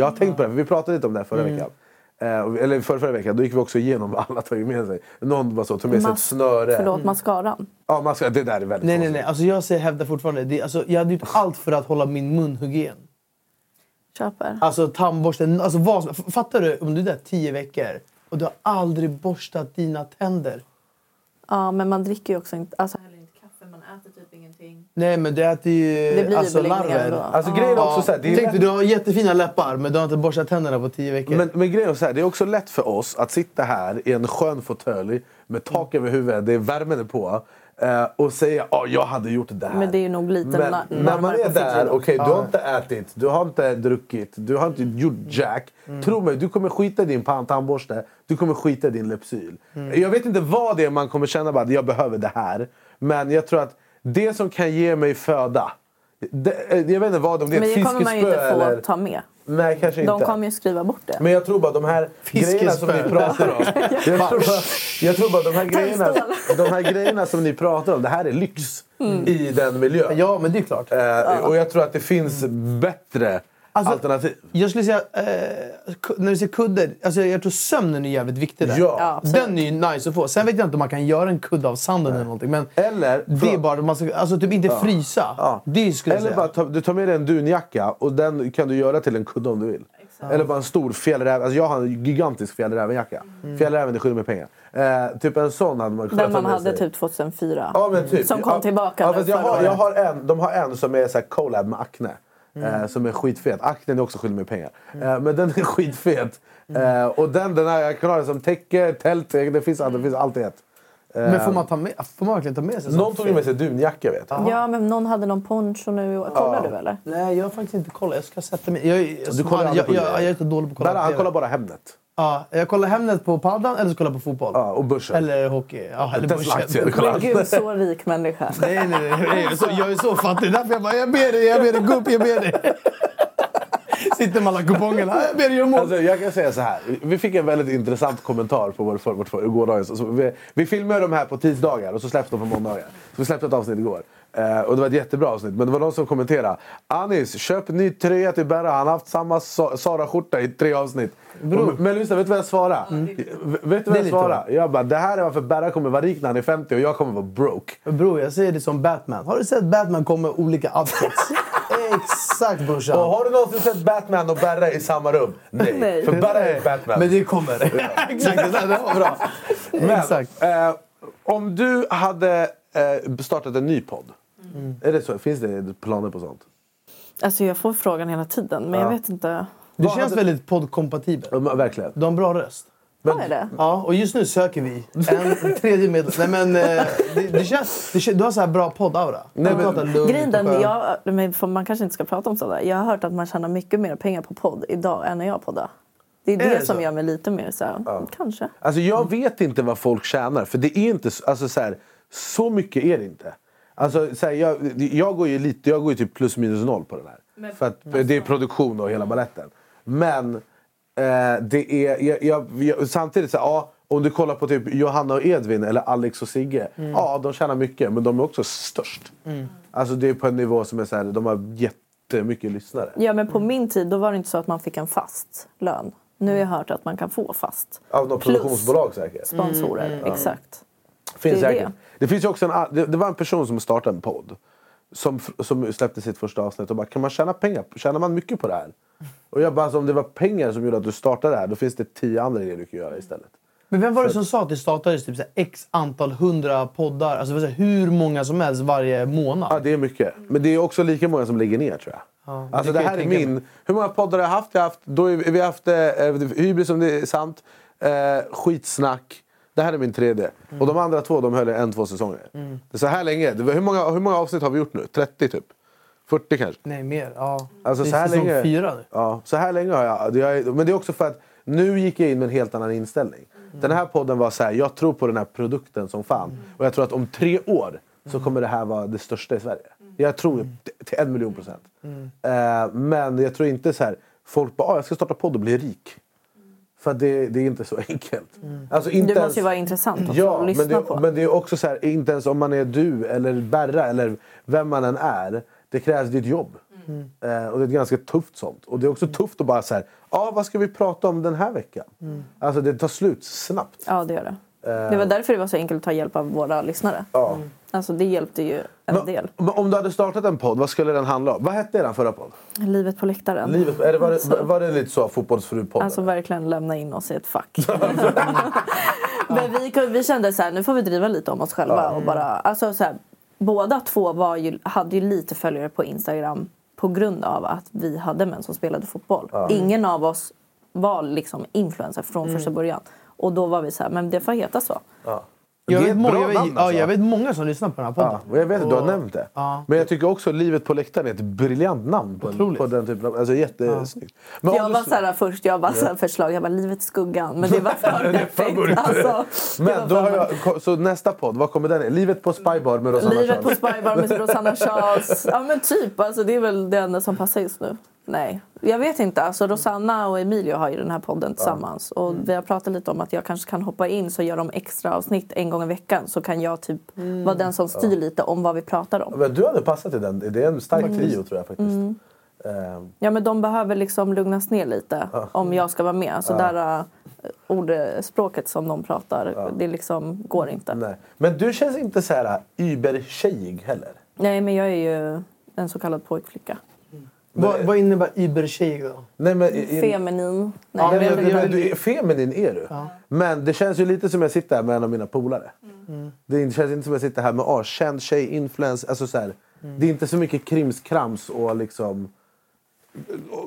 Jag har tänkt på det, för vi pratade lite om det här förra veckan. Eh, eller förra, förra veckan, då gick vi också igenom vad alla tagit med sig. Någon bara så, tog med sig ett Mas- snöre. Förlåt, mascaran. Ja, man ska, det där är väldigt Nej, nej, konstigt. nej. Alltså jag säger, hävdar fortfarande. Det, alltså, jag hade gjort allt för att hålla min munhygien. Köper. Alltså tandborsten. Alltså, vad, som- f- fattar du? Om du är där tio veckor och du har aldrig borstat dina tänder. Ja, men man dricker ju också inte, alltså heller inte kaffe. Man Nej, men det äter ju Det blir ju alltså, larver. Alltså grejen är också så här, det är Tänk lätt- du har jättefina läppar men du har inte borstat tänderna på tio veckor. Men, men grejen är så här, det är också lätt för oss att sitta här i en skön fåtölj med tak över huvudet, det är värmen är på eh, och säga att jag hade gjort det här. Men det är ju nog lite Men när man närmare är där, okej du har inte ätit, du har inte druckit, du har inte gjort jack. Tro mig, du kommer skita i din tandborste, du kommer skita i din Lypsyl. Jag vet inte vad det är man kommer känna bara, att jag behöver det här. Men jag tror att det som kan ge mig föda, det, eh, jag vet inte vad, om det är Men ett det kommer man ju inte fiskespö få eller... ta med. Nej, kanske De inte. kommer ju skriva bort det. Men jag tror bara de här grejerna som ni Fiskespö. pratar om. Jag tror bara, jag tror bara de här grejerna, de här grejerna som ni pratar om, det här är lyx Mm. i den miljön. Ja, men det är klart. Eh, Och jag tror att det finns bättre Alltså, alternativ. Jag skulle säga, eh, när du säger kudde, alltså jag tror sömnen är jävligt viktig där. Ja. Ja, absolut. Den är ju nice att få. Sen vet jag inte om man kan göra en kudde av sanden eller någonting. Men Eller, det är bara, man ska, alltså typ inte frysa. Ja. Det skulle jag Eller säga. bara ta, du tar med dig en dunjacka och den kan du göra till en kudde om du vill. Eller bara en stor fjällräv. Alltså jag har en gigantisk fjällrävenjacka. Mm. Fjällräven är skyldig med pengar. Eh, typ en sån hade man kunnat Den man hade sig. typ 2004. Ja, men typ. Som kom Ja, tillbaka ja, nu jag, har, jag har en, De har en som är så collab med Acne. Mm. Eh, som är skitfet. Acne är också skyldig med pengar. Eh, men den är skitfet. Eh, och den, den här, jag kan ha den som täcke, tält, det finns, allt- det finns allt i ett. Eh, Men får man, ta med, får man verkligen ta med sig Någon tog ju med sig dunjacka vet jag. Ja, men någon hade någon poncho nu. Kollar du eller? Nej, jag har faktiskt inte kollat. Jag ska sätta mig... Jag, jag, Du kollar jag, jag, jag, jag är lite dålig på att kolla på han kollar bara Hemnet. Ja, jag kollar Hemnet på paddan eller så kollar jag på fotboll. Ja, och börsen. Eller hockey. Ja, eller börsen. aktier, kolla. Men gud, så rik människa. Nej, nej, nej. Jag är så, jag är så fattig. Därför jag bara, jag ber dig, jag ber dig, gå upp, jag ber dig. Sitter med alla kupongerna. Jag ber dig, gör mål. Alltså, jag kan säga så här. Vi fick en väldigt intressant kommentar på vår, för, vårt för, gårdagens. Så vi, vi filmar de här på tisdagar och så släpps de på måndagar. Så vi släppte ett avsnitt igår. Eh, och det var ett jättebra avsnitt. Men det var någon som kommenterade. Anis, köp ny tröja till Berra. Han har haft samma Sa- Sara-skjorta i tre avsnitt. Men lyssna, vet du vad jag svarade? V- Vet du vad Det är jag svarade? Jag bara, det här är varför Berra kommer vara rik när han är 50 och jag kommer vara broke. Bror, jag säger det som Batman. Har du sett Batman komma med olika outfits? Exakt brorsan. Och har du någonsin sett Batman och Berra i samma rum? Nej. Nej. För Berra är Batman. Men det kommer. Exakt, det där var bra. Men, Exakt. eh, om du hade eh, startat en ny podd. Mm. Är det så? Finns det planer på sånt? Alltså jag får frågan hela tiden, men jag vet inte. Du känns hade- väldigt poddkompatibel. Ja, men verkligen. Du har en bra röst. Vad är det? Ja, och just nu söker vi en tredje medlem. Nej men, eh, det, det känns, det, du har så här bra poddaura. Nej, men- Grejen jag, men för man kanske inte ska prata om sådär. Jag har hört att man tjänar mycket mer pengar på podd idag än när jag poddar. Det är det, det som så? gör mig lite mer så här, kanske. Alltså jag vet inte vad folk tjänar. För det är inte så- alltså, så, här, så mycket är det inte. Alltså, så här, jag, jag går ju lite, jag går ju typ plus minus noll på den här. för att det är produktion och hela baletten. Men eh, det är, jag, jag, jag, samtidigt så här, ja, om du kollar på typ Johanna och Edvin eller Alex och Sigge. Ja, de tjänar mycket men de är också störst. Alltså det är på en nivå som är så här, de har jättemycket lyssnare. Ja, men på min tid då var det inte så att man fick en fast lön. Nu har jag hört att man kan få fast. Av något Plus produktionsbolag säkert. Sponsorer, exakt. Finns Det det. Det. finns också en, det, det var en person som startade en podd. Som, som släppte sitt första avsnitt och bara, kan man tjäna pengar? Tjänar man mycket på det här? Och jag bara, alltså, om det var pengar som gjorde att du startade det här, då finns det tio andra grejer du kan göra istället. Men vem var det som sa att det startades typ så x antal hundra poddar? Alltså hur många som helst varje månad. Ja, det är mycket. Men det är också lika många som lägger ner tror jag. Ja, alltså det det här är min... Hur många poddar har jag haft? Jag har haft, då är vi, vi har haft eh, Hybris om det är sant. Eh, skitsnack. Det här är min tredje. Mm. Och de andra två de höll en, två säsonger. Det är så här länge. Hur, många, hur många avsnitt har vi gjort nu? 30 typ? 40 kanske? Nej, mer. Ja. Alltså, det så är här säsong länge, fyra nu. Ja, så här länge har jag, jag... Men det är också för att nu gick jag in med en helt annan inställning. Den här podden var så här, jag tror på den här produkten som fan. Och jag tror att om tre år så kommer det här vara det största i Sverige. Jag tror till en miljon procent. Eh, men jag tror inte så här, folk bara, ah, jag ska starta podd och bli rik. För det, det är inte så enkelt. Alltså, inte Det ens- måste ju vara intressant också Ja, att lyssna men det, på. men det är också så här, inte ens om man är du eller Berra eller vem man än är. Det krävs ditt jobb. Eh, och det är ett ganska tufft sånt. Och det är också tufft att bara säga, ja vad ska vi prata om den här veckan? Alltså det tar slut snabbt. Ja, det gör det. Det var därför det var så enkelt att ta hjälp av våra lyssnare. Ja. Alltså det hjälpte ju en Men, del. men om du hade startat en podd, vad skulle den handla om? Vad hette er förra podd? Livet på läktaren. Livet, är det, var, det, var det lite så fotbollsfru-podd? Alltså verkligen lämna in oss i ett fack. Men vi, vi kände så här, nu får vi driva lite om oss själva. Och bara, alltså så här, båda två var ju, hade ju lite följare på Instagram på grund av att vi hade män som spelade fotboll. Ingen av oss var liksom influencer från första början. Och då var vi så här, men det får heta så. ja. Jag vet, många, jag, vet, namn ja, alltså. jag vet många som lyssnar på den här podden. Ja, jag vet att du har nämnt det. Ja. Men jag tycker också Livet på läktaren är ett briljant namn på, en, på den typen av... Alltså jättesnyggt. Men Jag var så här först, jag bara så här förslag, jag bara livet i skuggan. Men det var för perfekt. Alltså, var Men då har jag, så nästa podd, vad kommer den i? Livet på Spybar med Rosanna Livet på Charles. Spybar med Rosanna Charles. Ja men typ, alltså, det är väl det enda som passar just nu. Nej, jag vet inte. Alltså, Rosanna och Emilio har ju den här podden tillsammans. Och vi har pratat lite om att jag kanske kan hoppa in så gör de extra avsnitt en gång i veckan. Så kan jag typ vara den som styr lite om vad vi pratar om. Men du hade passat i den. Det är en stark trio tror jag faktiskt. Mm. Ehm, Ja men de behöver liksom lugnas ner lite om jag ska vara med. Alltså där uh, ordspråket som de pratar, det liksom går inte. nej. Men du känns inte så här äh, übertjejig heller. Nej men jag är ju en så kallad pojkflicka. Vad, vad innebär übertjej då? Nej, men, i- Feminin. Nej, Ja, jag men- men, du, är- feminin är du. Men det känns ju lite som jag sitter här med en av mina polare. Mm. Det känns inte som jag sitter här med ah, känd tjej, influencer. Alltså, så här, Mm. Det är inte så mycket krimskrams och liksom...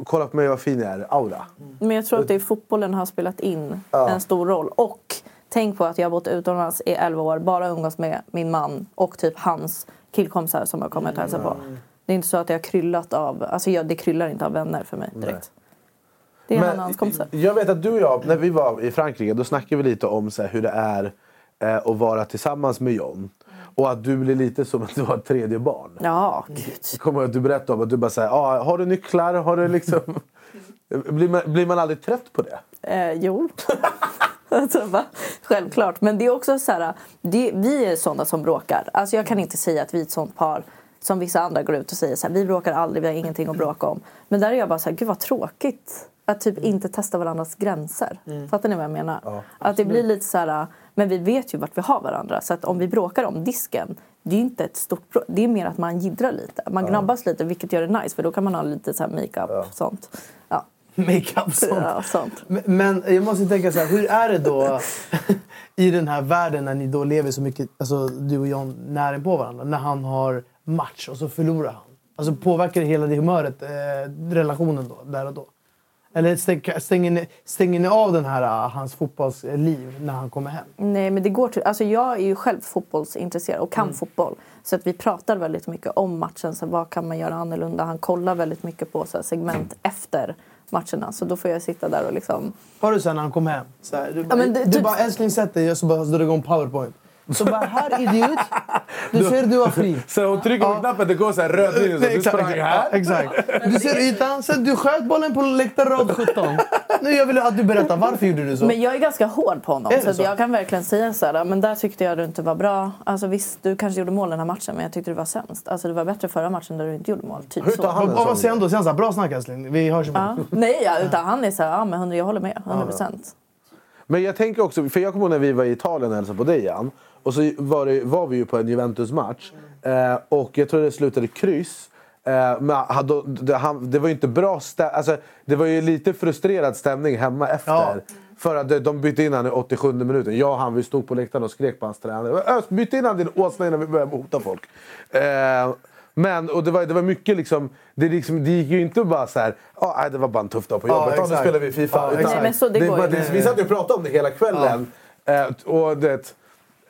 Kolla på mig vad fin jag är, aura. Men jag tror att det är fotbollen har spelat in Ja. en stor roll. Och tänk på att jag har bott utomlands i 11 år, bara umgås med min man och typ hans killkompisar som har kommit och hälsat på. Det är inte så att jag har kryllat av, alltså jag, det kryllar inte av vänner för mig direkt. Det är han och hans kompisar. Jag vet att du och jag, när vi var i Frankrike, då snackade vi lite om så här, hur det är eh, att vara tillsammans med John. Och att du blir lite som att du har ett tredje barn. Ja, gud. Kommer att du berättade om att du bara säger, ah, har du nycklar? Har du liksom... blir, man, blir man aldrig trött på det? Eh, jo. alltså? Självklart. Men det är också så här, det, vi är sådana som bråkar. Alltså, jag kan inte säga att vi är ett sånt par som vissa andra går ut och säger så här, vi bråkar aldrig, vi har ingenting att bråka om. Men där är jag bara så här, gud vad tråkigt att typ inte testa varandras gränser. Fattar ni vad jag menar? att det blir lite så här, men vi vet ju vart vi har varandra. Så att om vi bråkar om disken, det är ju inte ett stort bråk. Det är mer att man jiddrar lite. Man gnabbas lite, vilket gör det nice. För då kan man ha lite så här makeup och sånt. Ja. Makeup sånt. Ja, sånt. Men, men jag måste tänka så här, hur är det då i den här världen när ni då lever så mycket, alltså du och John, nära på varandra? När han har match och så förlorar han. Alltså påverkar det hela det humöret, eh, relationen då, där och då? Eller stäng- stänger ni, stänger ni av den här, ah, hans fotbollsliv när han kommer hem? Nej, men det går till, alltså jag är ju själv fotbollsintresserad och kan fotboll. Så att vi pratar väldigt mycket om matchen. Så vad kan man göra annorlunda? Han kollar väldigt mycket på så segment efter matcherna. Så då får jag sitta där och liksom... Har du sen när han kom hem? Så här, du bara, men det- du typ- bara älskling sätt dig, och så bara så drar du igång powerpoint. Så bara här idiot, du ser du var fri. Så hon trycker på knappen, det går så här röd linje. Så du Exakt, sprang här. ja, exakt. Du ser ytan, sen du sköt bollen på läktarrad 17. Nu jag vill att du berättar varför gjorde du så. Men jag är ganska hård på honom. Det Så, så? jag kan verkligen säga så här, men där tyckte jag du inte var bra. Alltså visst, du kanske gjorde mål den här matchen, men jag tyckte du var sämst. Alltså det var bättre förra matchen där du inte gjorde mål. Typ Hur tar han vad, vad säger han då? Säger han så här, bra snack älskling, vi hörs Ja. imorgon. Nej, ja, utan han är så här, ja men 100, jag håller med. 100 procent. Men jag tänker också, för jag kommer ihåg när vi var i Italien och hälsade på dig Jan. Och så var, det, var vi ju på en Juventus-match. Eh, och jag tror det slutade kryss. Eh, men hade, det, han, det var ju inte bra stä- alltså, Det var ju lite frustrerad stämning hemma efter. Ja. För att de- de bytte in han i 87 minuten. Jag och han vi stod på läktaren och skrek på hans tränare. "Ös, Byt in han din åsna innan vi börjar hota folk. Eh, men och det, var, det var mycket liksom det, liksom... det gick ju inte bara så här. "Ah, nej, det var bara en tuff dag på Ja, jobbet. Ja, nu spelar vi Fifa. Ja, Utan. Nej, men så, det går var- ju vi satt ju och pratade om det hela kvällen. Eh, och det,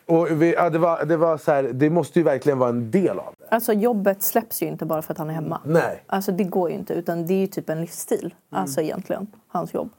och vi, ja, det, var, det var så här, det måste ju verkligen vara en del av det. Alltså jobbet släpps ju inte bara för att han är hemma. Nej. Alltså det går ju inte, utan det är ju typ en livsstil. Alltså egentligen, hans jobb.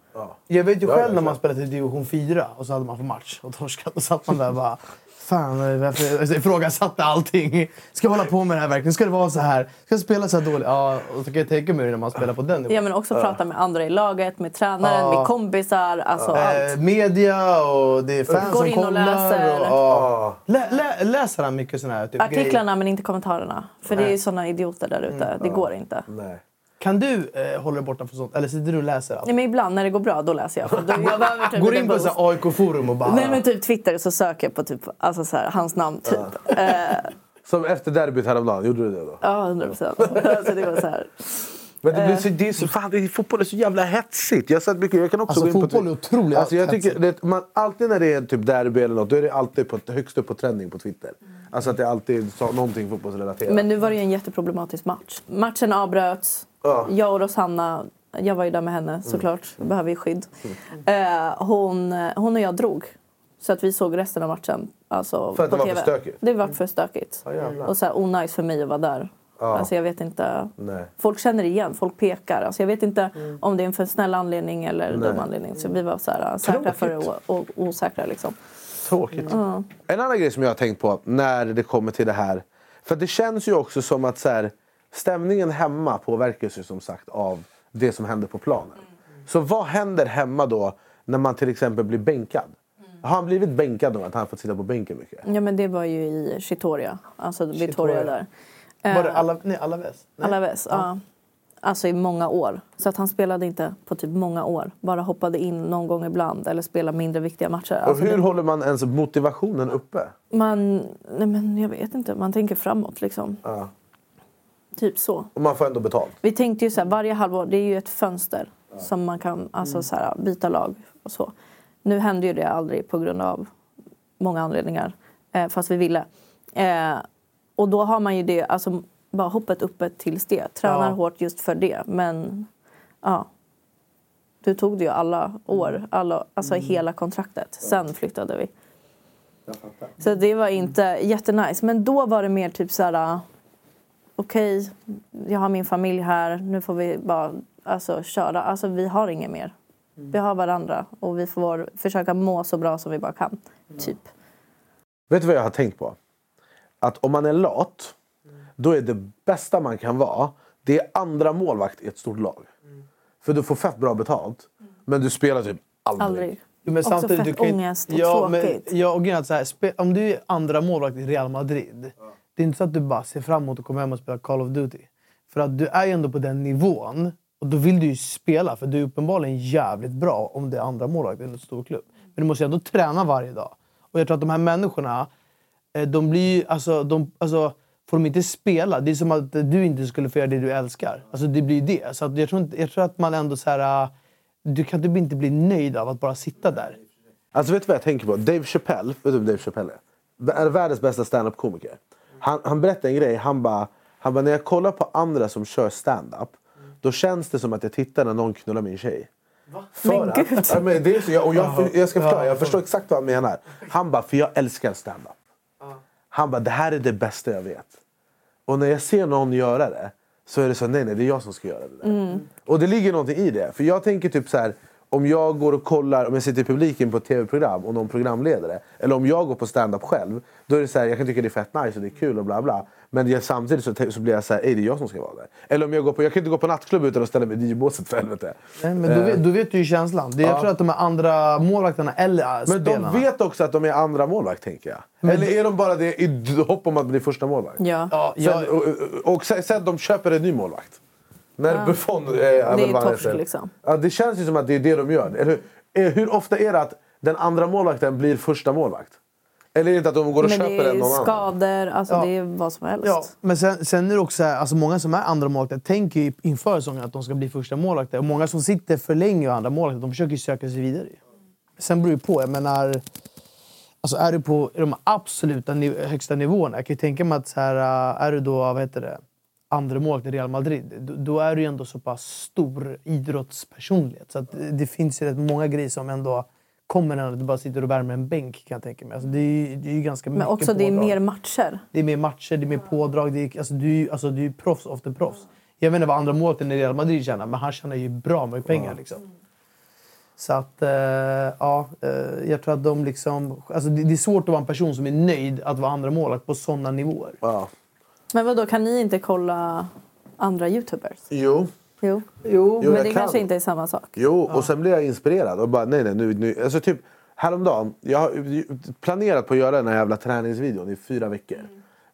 Jag vet ju Ja, själv när ja, man spelade i division 4 och så hade man för match och torskat. Då satt man där och bara... Fan, varför alltså, ifrågasatte allting. Ska jag hålla på med det här verkligen? Ska det vara så här? Ska jag spela så här dåligt? Ja, och så kan jag tänka mig när man spelar på den nivån. Ja, men också prata med andra i laget, med tränaren, Ja. med kompisar. Alltså Eh, allt. media och det är fans Går som in och kollar. läser. Och, ja. lä, lä, läser han mycket såna här typ, Artiklarna men inte kommentarerna. För det är ju såna idioter där ute. Mm. Det går inte. Nej. Kan du eh, hålla dig borta från sånt? Eller sitter du och läser allt? Nej, men ibland när det går bra, då läser jag. För då, jag behöver typ Går in på AIK-forum och bara... Nej men typ Twitter så söker jag på typ, alltså så här, hans namn typ. Eh, Som efter derbyt häromdagen, gjorde du det då? Ja, hundra procent. Alltså det var så här. Men det, Eh. blir så, det är så, fan, det är, fotboll är så jävla hetsigt. Jag, har sett mycket, jag kan också Alltså, gå in på fotboll är otroligt alltså, jag tycker, det, man, Alltid när det är typ derby eller något, då är det alltid på, högst upp på trending på Twitter. Alltså att det alltid så, någonting fotbollsrelaterat. Men nu var det ju en jätteproblematisk match. Matchen avbröts. Ja. Jag och Rosanna, jag var ju där med henne såklart, jag behöver ju skydd. Eh, hon, hon och jag drog. Så att vi såg resten av matchen. Alltså, För att på det var för TV. stökigt? Det var för stökigt. Jävlar. och så här onajs för mig att vara där. Ja. Alltså jag vet inte. Nej. Folk känner igen, folk pekar. Alltså jag vet inte om det är en för snäll anledning eller Mm. Nej. dum anledning. Så vi var så här, säkra för Tråkigt. och, och osäkra liksom. Tråkigt. Ja. En annan grej som jag har tänkt på när det kommer till det här. För det känns ju också som att så här, stämningen hemma påverkas ju som sagt av det som händer på planen. Så vad händer hemma då när man till exempel blir bänkad? Har han blivit bänkad då? Att han har fått sitta på bänken mycket? Ja men det var ju i Chitoria. Alltså Victoria där. Var det Eh, alla, nej, Alaves? Nej. Alaves, ja. Alltså i många år. Så att han spelade inte på typ många år. Bara hoppade in någon gång ibland eller spelade mindre viktiga matcher. Och Alltså hur det, håller man ens motivationen uppe? man, nej men jag vet inte, man tänker framåt liksom. Ja. Typ så. Och man får ändå betalt. Vi tänkte ju så här, varje halvår, det är ju ett fönster som man kan alltså, så här, byta lag och så. Nu hände ju det aldrig på grund av många anledningar, eh, fast vi ville. Eh, och då har man ju det, alltså bara hoppet uppe tills det. Tränar Ja. hårt just för det. Men ja, du tog det ju alla år, alla, alltså hela kontraktet. Sen flyttade vi. Så det var inte jättenice. Men då var det mer typ så här... Okej, jag har min familj här. Nu får vi bara alltså, köra. Alltså, vi har inget mer. Vi har varandra och vi får försöka må så bra som vi bara kan. Typ. Vet du vad jag har tänkt på? Att om man är lat, då är det bästa man kan vara, det är andra målvakt i ett stort lag. För du får fett bra betalt, men du spelar typ aldrig. Aldrig. Men Också samtidigt, fett du kan ångest och ja, men, tråkigt. ja, och grejen är att så här, spe, om du är andra målvakt i Real Madrid. Det är inte så att du bara ser fram emot att komma hem och spela Call of Duty. För att du är ju ändå på den nivån. Och då vill du ju spela, för du är uppenbarligen jävligt bra om det är andra målvakt i en stor klubb. Men du måste ju ändå träna varje dag. Och jag tror att de här människorna, eh, de blir ju... Alltså, de, alltså, får de inte spela, det är som att du inte skulle få göra det du älskar. Alltså det blir det. Så att jag, tror inte, jag tror att man ändå så här... eh, Du kan typ inte bli nöjd av att bara sitta där. Alltså vet du vad jag tänker på? Dave Chappelle, vet du vem Dave Chappelle är? Är världens bästa stand-up-komiker. Han, han berättade en grej, han bara, han bara när jag kollar på andra som kör stand-up då känns det som att jag tittar när någon knullar min tjej. För Men att- gud. Ja, men det är så, jag, och jag, jag ska förklara, Ja. jag förstår exakt vad han menar. Han bara, för jag älskar stand-up. Han bara, det här är det bästa jag vet. Och när jag ser någon göra det så är det så, nej nej det är jag som ska göra det där. Mm. Och det ligger någonting i det. För jag tänker typ så här. Om jag går och kollar, om jag sitter i publiken på ett tv-program och någon programledare. Eller om jag går på stand-up själv. Då är det så här, jag kan tycka det är fett nice och det är kul och bla bla. Men jag, samtidigt så, så blir jag så här, "Ey, det är jag som ska vara där. Eller om jag går på, jag kan inte gå på nattklubb utan att ställa mig i DJ-båset för helvete. Nej, men då, Eh, vet, då vet du ju känslan. Det, Ja. Jag tror att de här andra målvakterna eller äh, Men spelarna... de vet också att de är andra målvakt tänker jag. Men Eller är de bara det i hopp om att bli första målvakt? Ja. Ja, Sen, och, och, och sen, sen de köper en ny målvakt. När Ja. Buffon... Eh, Det är torsk liksom. Ja, det känns ju som att det är det de gör. Eller, hur? Eh, hur ofta är det att den andra målvakten blir första målvakt? Eller är det inte att de går och Men det köper en är någon annan? skador, alltså Ja. det är vad som helst. ja, men sen, sen är det också så här, alltså många som är andra målvakter tänker ju inför säsongen att de ska bli första målvakter. Och många som sitter för länge och andra målvakter, de försöker ju söka sig vidare. Sen beror det på. Jag menar, alltså är du på de absoluta niv- högsta nivåerna. Jag kan ju tänka mig att så här, äh, är du då, vad heter det, andra målvakt i Real Madrid. Då, då är du ju ändå så pass stor idrottspersonlighet. Så att det- finns ju rätt många grejer som ändå kommer när du bara sitter och värmer en bänk kan jag tänka mig. Alltså det, är det är ju ganska Men mycket också det är pådrag. mer matcher. Det är mer matcher, det är mer pådrag. Det är, alltså, du, alltså, du är ju proffs efter proffs. Jag vet inte vad andra målvakten i Real Madrid tjänar, men han tjänar ju bra med pengar. Liksom. Så att, eh, ja, eh, jag tror att de liksom... Alltså, det, det är svårt att vara en person som är nöjd att vara andra målvakt på sådana nivåer. Ja. Men vad då kan ni inte kolla andra youtubers? Jo. Jo. Jo, Jo, men det kan. kanske inte är samma sak. Jo, och sen blir jag inspirerad. Och bara, nej, nej, nu, nu. Alltså, typ, häromdagen, jag har planerat på att göra den här jävla träningsvideon i fyra veckor.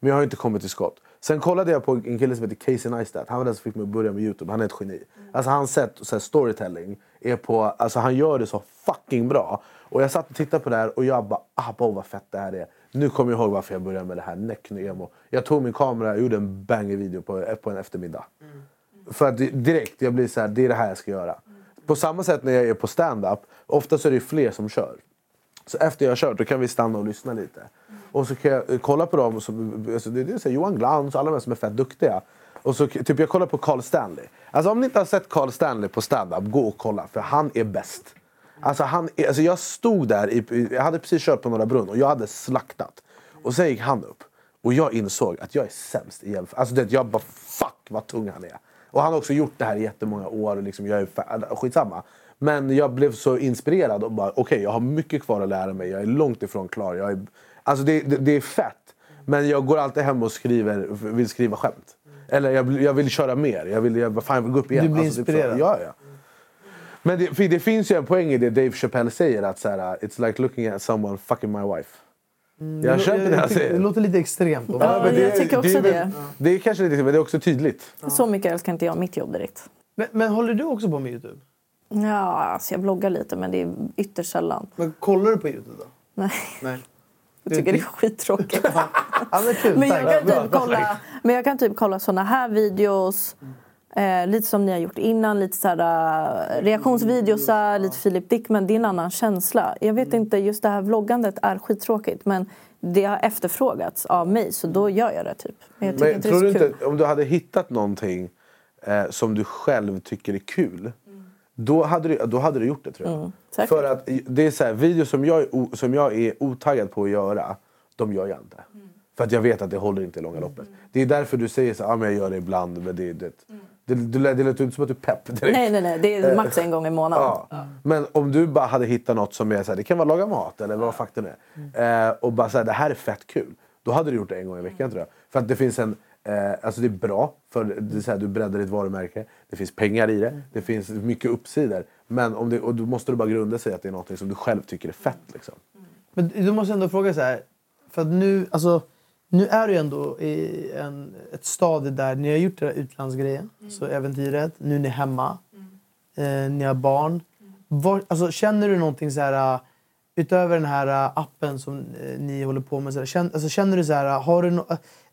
Men jag har inte kommit till skott. Sen kollade jag på en kille som heter Casey Neistat. Han var den som fick mig att börja med Youtube. Han är ett geni. Alltså hans sätt, så här, storytelling, är på, alltså, han gör det så fucking bra. Och jag satt och tittade på det här och jag bara, ah, vad fett det här är. Nu kommer jag ihåg varför jag började med det här. Neck-emo. Jag tog min kamera och gjorde en banger-video på, på en eftermiddag. För att direkt, jag blir så här, det är det här jag ska göra. På samma sätt när jag är på stand-up, ofta så är det fler som kör. Så efter jag har kört då kan vi stanna och lyssna lite. Och så kan jag eh, kolla på dem, som, alltså det, det är så här, Johan Glans och alla de som är fett duktiga. Och så typ jag kollar på Carl Stanley. Alltså om ni inte har sett Carl Stanley på stand-up, gå och kolla för han är bäst. Alltså, han alltså jag stod där, i, jag hade precis kört på Norra Brunn och jag hade slaktat. Och sen gick han upp. Och jag insåg att jag är sämst i jämförelse. Alltså det, jag bara fuck vad tung han är. Och han har också gjort det här i jättemånga år. Och liksom, jag är fa- skitsamma. Men jag blev så inspirerad och bara okej jag har mycket kvar att lära mig. Jag är långt ifrån klar. Jag är, alltså det, det, det är fett. Men jag går alltid hem och skriver, vill skriva skämt. Eller jag, jag vill köra mer. Jag vill, jag, fan, jag vill gå upp igen. Du blir Alltså, typ inspirerad. Ja, ja. Men det, för det finns ju en poäng i det Dave Chappelle säger. Att så här, it's like looking at someone fucking my wife. Jag köper det han säger. Det låter lite extremt. Ja, men jag tycker också väl- det. Det är kanske lite, men det är också tydligt. Så mycket älskar inte jag mitt jobb direkt. Men, men håller du också på med Youtube? Ja, alltså jag bloggar lite men det är ytterst sällan. Men kollar du på Youtube då? Nej. Nej. Jag tycker det är skittråkigt. Ja, men jag kan typ kolla, men jag kan typ kolla såna här videos. Eh, lite som ni har gjort innan, lite så här, uh, reaktionsvideos, lite Filip Dickman. Det är en annan känsla. Jag vet inte, just det här vloggandet är skittråkigt men det har efterfrågats av mig så då gör jag det typ. Men Men inte tror du kul. inte, om du hade hittat någonting eh, som du själv tycker är kul. Då hade, du, då hade du gjort det tror jag. Mm. För att det är så här, videos som jag, som jag är otaggad på att göra, de gör jag inte. Mm. För att jag vet att det håller inte i långa loppet. Det är därför du säger så här, ah, men jag gör det ibland. Men det, det, det, det, det, det låter inte som att du är pepp direkt. Mm. Nej, nej, nej. Det är max en gång i månaden. Ja. Men om du bara hade hittat något som är så här, det kan vara laga mat eller vad nu är. Eh, och bara säga det här är fett kul. Då hade du gjort det en gång i veckan tror jag. För att det finns en, eh, alltså det är bra för det är så här, du breddar ditt varumärke. Det finns pengar i det. Det finns mycket uppsidor. Men om det, och då måste du bara grunda sig att det är något som du själv tycker är fett. Liksom. Men du måste ändå fråga så här. För att nu, alltså, nu är du ändå i en, ett stadie där ni har gjort det där utlandsgrejen. Så äventyret. Nu är ni hemma. Eh, ni har barn. Var, alltså, känner du någonting så här... uh, Utöver den här uh, appen som eh, ni håller på med. Så här, känner, alltså, känner du så här... Har du no,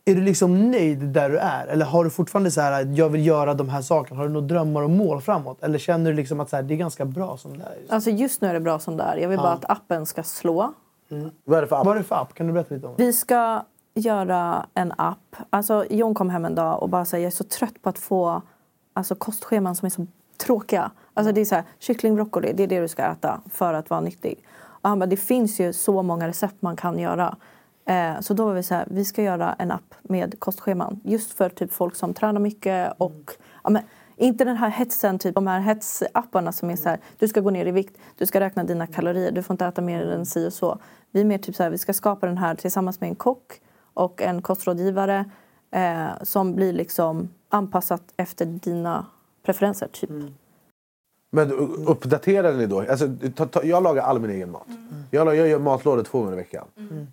är du liksom nöjd där du är? Eller har du fortfarande så här... Jag vill göra de här sakerna. Har du några drömmar och mål framåt? Eller känner du liksom att så här, det är ganska bra som det är? just nu? Alltså just nu är det bra som det är. Jag vill bara att appen ska slå. Vad är det för app? Vad är det för app? Kan du berätta lite om det? Vi ska göra en app. Alltså, Jon kom hem en dag och bara sa jag är så trött på att få alltså, kostscheman som är så tråkiga. Alltså, det är så här, kyckling, broccoli, det är det du ska äta för att vara nyttig. Och han bara, det finns ju så många recept man kan göra. Eh, så då var vi så här, vi ska göra en app med kostscheman. Just för typ folk som tränar mycket och ja, men, inte den här hetsen, typ de här hetsapparna som är så här, du ska gå ner i vikt, du ska räkna dina kalorier, du får inte äta mer än si och så. Vi är mer typ så här, vi ska skapa den här tillsammans med en kock och en kostrådgivare eh, som blir liksom anpassat efter dina preferenser typ. Men uppdaterar ni då? Alltså, ta, ta, jag lagar all min egen mat. Jag, la- jag gör matlådor två gånger i veckan.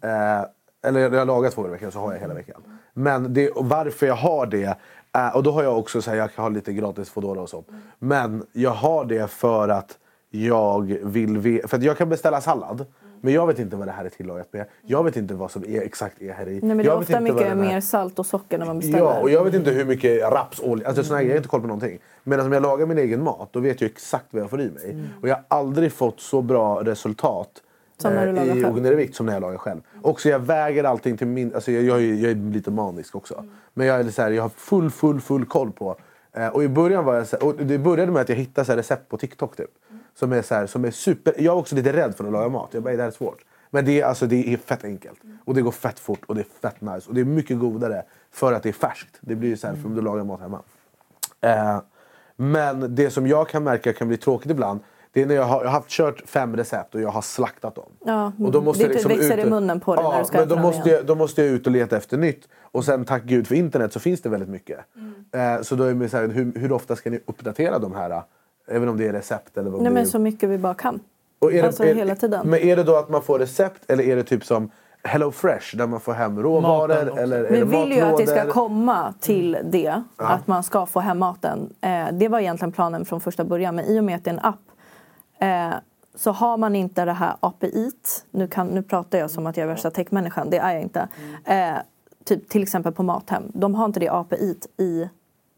Eh, eller jag, jag lagar två gånger i veckan så har jag hela veckan. Men det, varför jag har det, eh, och då har jag också så här, jag kan ha lite gratis Foodora och sånt. Men jag har det för att jag vill ve- För att jag kan beställa sallad. Men jag vet inte vad det här är tillagat med. Jag vet inte vad som är, exakt är här i. Nej, men det är ofta mycket här- mer salt och socker när man beställer. Ja, och jag vet inte hur mycket rapsolja, alltså såna här, jag har inte koll på någonting. Medan om jag lagar min egen mat, då vet jag exakt vad jag får i mig. Och jag har aldrig fått så bra resultat Som när du eh, lagar i själv. vikt som när jag lagar själv. Också jag väger allting till min, alltså jag, jag, är- jag är lite manisk också. Men jag, är så här, jag har full, full, full koll på. Eh, och i början var jag så här, och det började med att jag hittade så recept på TikTok typ. Som är, så här, som är super, jag är också lite rädd för att laga mat. Jag bara, det här är svårt. Men det är, alltså, det är fett enkelt. Och det går fett fort och det är fett nice. Och det är mycket godare för att det är färskt. Det blir ju så här för om du lagar mat hemma. Eh, men det som jag kan märka kan bli tråkigt ibland. Det är när jag har, jag har haft kört fem recept och jag har slaktat dem. Ja, Och då måste det liksom växer ut i munnen på dig ja, när du ska men då måste, jag, då måste jag ut och leta efter nytt. Och sen tack gud för internet så finns det väldigt mycket. Mm. Eh, så då är det så här, hur, hur ofta ska ni uppdatera de här? Även om det är recept eller vad Nej det men är. så mycket vi bara kan. Och är det, alltså är, hela tiden. Men är det då att man får recept eller är det typ som Hello Fresh där man får hem råvaror? Eller Vi vill ju att det ska komma till det, Ja. att man ska få hem maten. Eh, det var egentligen planen från första början, men i och med att det är en app eh, så har man inte det här API. Nu, kan, nu pratar jag som att jag är värsta techmänniskan, det är jag inte. Eh, typ till exempel på Mathem, de har inte det API i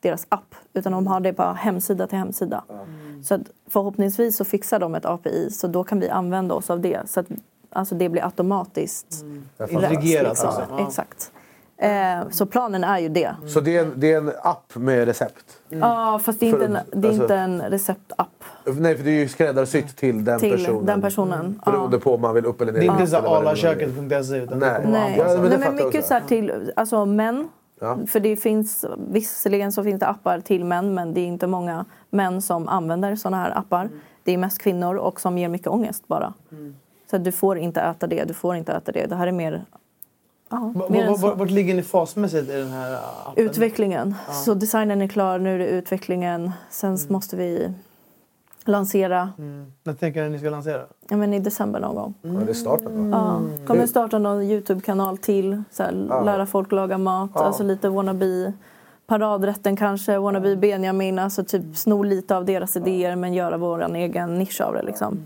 deras app utan de har det bara hemsida till hemsida. Så att förhoppningsvis så fixar de ett API så då kan vi använda oss av det. Så att alltså det blir automatiskt fattar. Integrerat liksom. Ja. Exakt. Eh, så planen är ju det. Så det är, en, det är en app med recept? Ja, fast det är, För- inte en, det är alltså- inte en receptapp Nej, för det är ju skräddarsytt till den till personen. den personen. Ja. Beroende på om man vill upp eller ner. Det är inte så är. alaköket.se Nej. Nej, Ja, men Nej, men mycket så här till alltså män. Ja. För det finns, visserligen så finns det appar till män men det är inte många män som använder såna här appar. Det är mest kvinnor och som ger mycket ångest bara. Så att du får inte äta det, du får inte äta det. Det här är mer, ja, Va- mer va- än va- så. Vart ligger ni fasmässigt i den här appen? Utvecklingen. Så designen är klar, nu är det utvecklingen. Sen måste vi lansera Mm. När tänker ni att ni ska lansera? ja, men i december någon gång. Ja, det starten va? Ja. Kommer starta någon Youtube-kanal till. Så här, Ja. Lära folk laga mat. Ja. Alltså lite wannabe. Paradrätten kanske, wannabe Benjamin. Alltså typ sno lite av deras idéer men göra vår egen nisch av det. Liksom.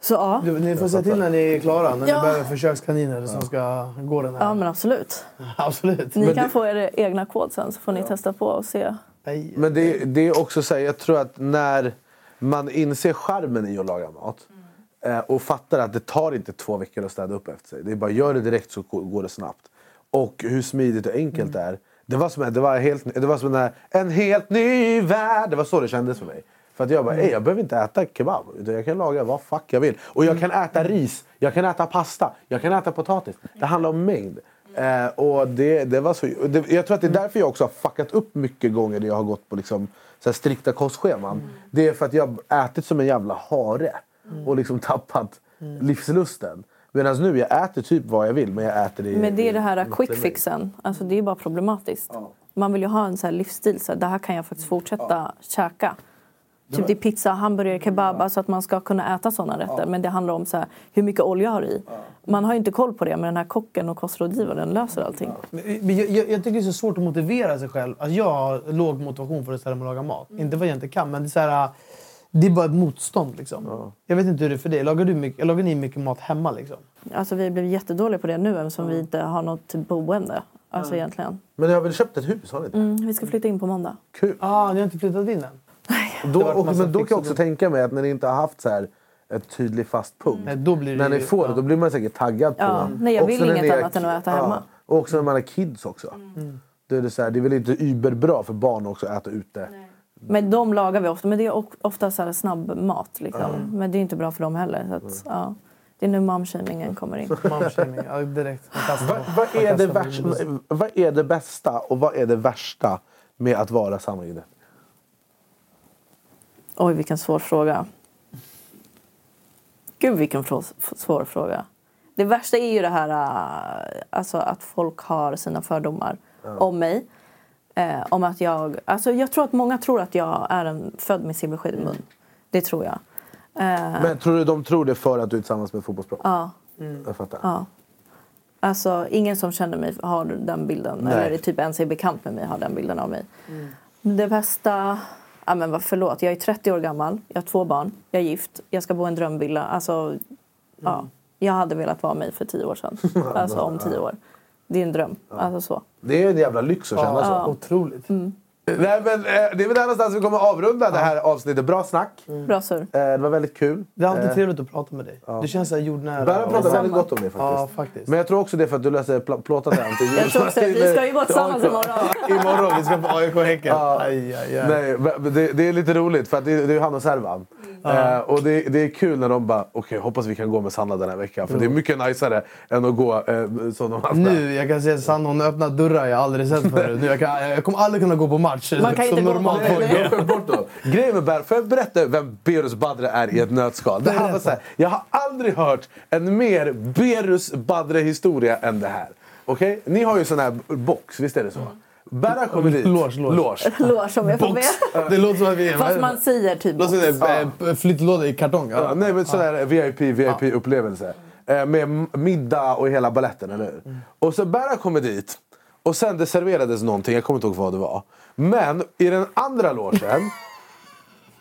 Så ja. Du, ni får säga till när ni är klara, när Ja. ni behöver försökskaniner som ska gå den här. Ja, men absolut. Absolut. Ni Men kan det- få er egna kod sen så får ni testa på och se. Men det, det är också så här, jag tror att när man inser charmen i att laga mat eh, och fattar att det tar inte två veckor att städa upp efter sig. Det är bara gör det direkt så går- det snabbt. Och hur smidigt och enkelt det är. Det var som, det var helt, det var som en, en helt ny värld. Det var så det kändes för mig. För att jag bara, "Ey, jag behöver inte äta kebab. Utan jag kan laga vad fuck jag vill. Och jag kan äta ris, jag kan äta pasta, jag kan äta potatis. Det handlar om mängd. Eh, och det, det var så, det, jag tror att det är därför jag också har fuckat upp mycket gånger när jag har gått på liksom, så här strikta kostscheman. Det är för att jag har ätit som en jävla hare. Och liksom tappat livslusten. Medan nu, jag äter typ vad jag vill men jag äter det Men det är det här quick fixen. Alltså det är bara problematiskt. Man vill ju ha en så livsstil. Så här, det här kan jag faktiskt fortsätta käka. Typ det är pizza, hamburgare, kebab. Alltså att man ska kunna äta sådana rätter. Men det handlar om så här, hur mycket olja har i. Man har ju inte koll på det. Men den här kocken och kostrådgivaren löser allting. Men jag, jag, jag tycker det är så svårt att motivera sig själv. Alltså jag har låg motivation för att ställa mig och laga mat. Inte för att jag inte kan, men det är, så här, det är bara ett motstånd. Liksom. Jag vet inte hur det är för dig. Lagar, du mycket, lagar ni mycket mat hemma? Liksom? Alltså vi blev jättedåliga på det nu eftersom vi inte har något boende. Alltså egentligen. Men ni har väl köpt ett hus? Har ni inte? Mm, vi ska flytta in på måndag. Kul. Ah, ni har inte flyttat in än? Då, Det och, men då kan jag också tänka mig att när ni inte har haft så här ett tydlig fast punkt. Nej, då blir det när ni ju- får det, ja. då blir man säkert taggad på Ja, det. nej, jag Också vill när inget annat än att äta hemma. Och också när man har kids också. Då är det, så här, det är väl inte überbra för barn också att äta ute. Men de lagar vi ofta. Men det är ofta så här snabb mat. Liksom. Men det är inte bra för dem heller. Så att, ja. Det är nu momshamingen kommer in. Momshaming, ja, direkt. Vad, man är det vad är det bästa och vad är det värsta med att vara sammanhängande? Oj, vilken svår fråga. Gud, vilken svår fråga. Det värsta är ju det här äh, alltså att folk har sina fördomar om mig. Eh, om att jag, alltså jag tror att många tror att jag är en född med silversked i mun. Det tror jag. Eh, Men tror du de tror det för att du är tillsammans med fotbollsproffs? ja, Jag fattar. ja. Alltså, ingen som känner mig har den bilden. Nej. Eller typ ens är bekant med mig har den bilden av mig. Det bästa... Ja, men vad, förlåt, jag är 30 år gammal, jag har två barn, jag är gift, jag ska bo i en drömvilla. Alltså, ja, jag hade velat vara mig för tio år sedan. Alltså om tio år. Det är en dröm. Alltså så. Det är en jävla lyx att känna Ja, så. Otroligt. Nej, men, eh, det är väl där någonstans vi kommer att avrunda det här avsnittet. Bra snack. Bra surr. Eh, det var väldigt kul. Det är alltid Eh, trevligt att prata med dig. Du känns så här jordnära. Och- pratar väldigt gott om dig faktiskt. Ja, faktiskt. Men jag tror också det är för att du läser pl- plåtat där till Jag tror också att vi ska ju gå tillsammans imorgon. Imorgon, vi ska på AIK Häcken. Ja. Aj, aj, aj. Nej, det, det är lite roligt för att det, det är han och Servan. Eh, och det, det är kul när de bara, okej hoppas vi kan gå med Sanna den här veckan. För det är mycket najsare än att gå eh, som de andra. Nu, jag kan säga Sanna hon öppnar dörrar jag aldrig sett förut. Nu, jag, kan, jag kommer aldrig kunna gå på match Man kan som inte gå normal på- folk. Nej, jag bort då. Grejen med Ber, får jag berätta vem Berus Badre är i ett nötskal? Det här var så här, jag har aldrig hört en mer Berus Badre-historia än det här. Okej? Ni har ju sån här box, visst är det så? Berra kommer dit. Loge. Loge. Lås som jag får Box. med. Det låter som att vi är... Fast man säger typ box. en eh, flyttlåda i kartong. Ja, Ja. nej, men sån här VIP, VIP-upplevelse. Eh, med middag och hela balletten, eller hur? Och så Berra kommer dit. Och sen det serverades någonting, jag kommer inte ihåg vad det var. Men i den andra logen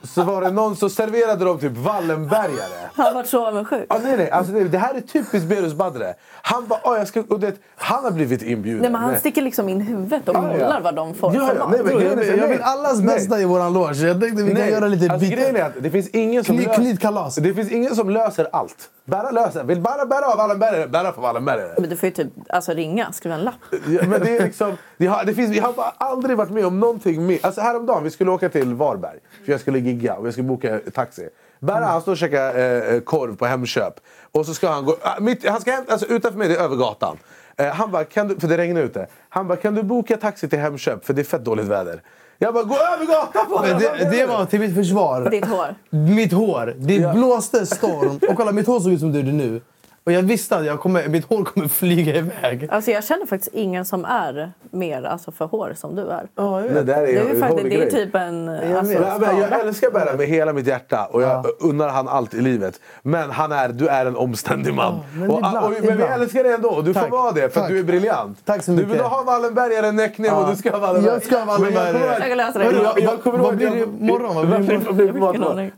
så var det någon som serverade dem typ Wallenbergare. Han var så avundsjuk. Ah, nej, nej, alltså, det, det här är typiskt Berus Badre. Han bara, oh, jag ska, och det, han har blivit inbjuden. Nej, men han Nej. sticker liksom in huvudet och Ja, ja. kollar vad de får Ja, för ja, nej, men Jag grejen vill, jag vill nej. allas Nej. bästa i våran loge. Jag tänkte vi kan Nej, göra lite alltså, grejen är att det finns ingen som Knyt- löser... knytkalas. Det finns ingen som löser allt. Bara löser. Vill bara bära av Wallenbergare, bära på Wallenbergare. Men du får ju typ alltså, ringa, skriva en lapp. Ja, men det är liksom, det har, det finns, jag har bara aldrig varit med om någonting mer. Alltså häromdagen, vi skulle åka till Varberg. För jag skulle gigga och jag skulle boka taxi. Berra han står och käkar eh, korv på Hemköp. Och så ska han gå... ah, mitt, han ska hämta, alltså, utanför mig, det är över gatan. Eh, han bara, kan du, för det regnar ute. Han bara, kan du boka taxi till Hemköp? För det är fett dåligt väder. Jag bara, gå över gatan på Men det, det var till mitt försvar. Ditt hår. Mitt hår. Det Ja. blåste storm. Och kolla, mitt hår såg ut som det gjorde nu. Och jag visste att jag kommer, mitt hår kommer flyga iväg. Alltså jag känner faktiskt ingen som är mer alltså, för hår som du är. Ja, jag Det där är, Det är, ju faktiskt, det är typ en Jag alltså. Ja, men jag älskar Berra med hela mitt hjärta och jag unnar han allt i livet. Men han är, du är en omständig man. men och, ibland- och, men vi älskar dig ändå och du Tack. får vara det för du är briljant. Tack så Du mycket. vill ha Wallenbergare näckning och du ska ha Wallenberg. Jag ska ha Wallenbergare. Jag Jag lösa det. Jag- kommer Vad blir det imorgon? Vad blir det imorgon?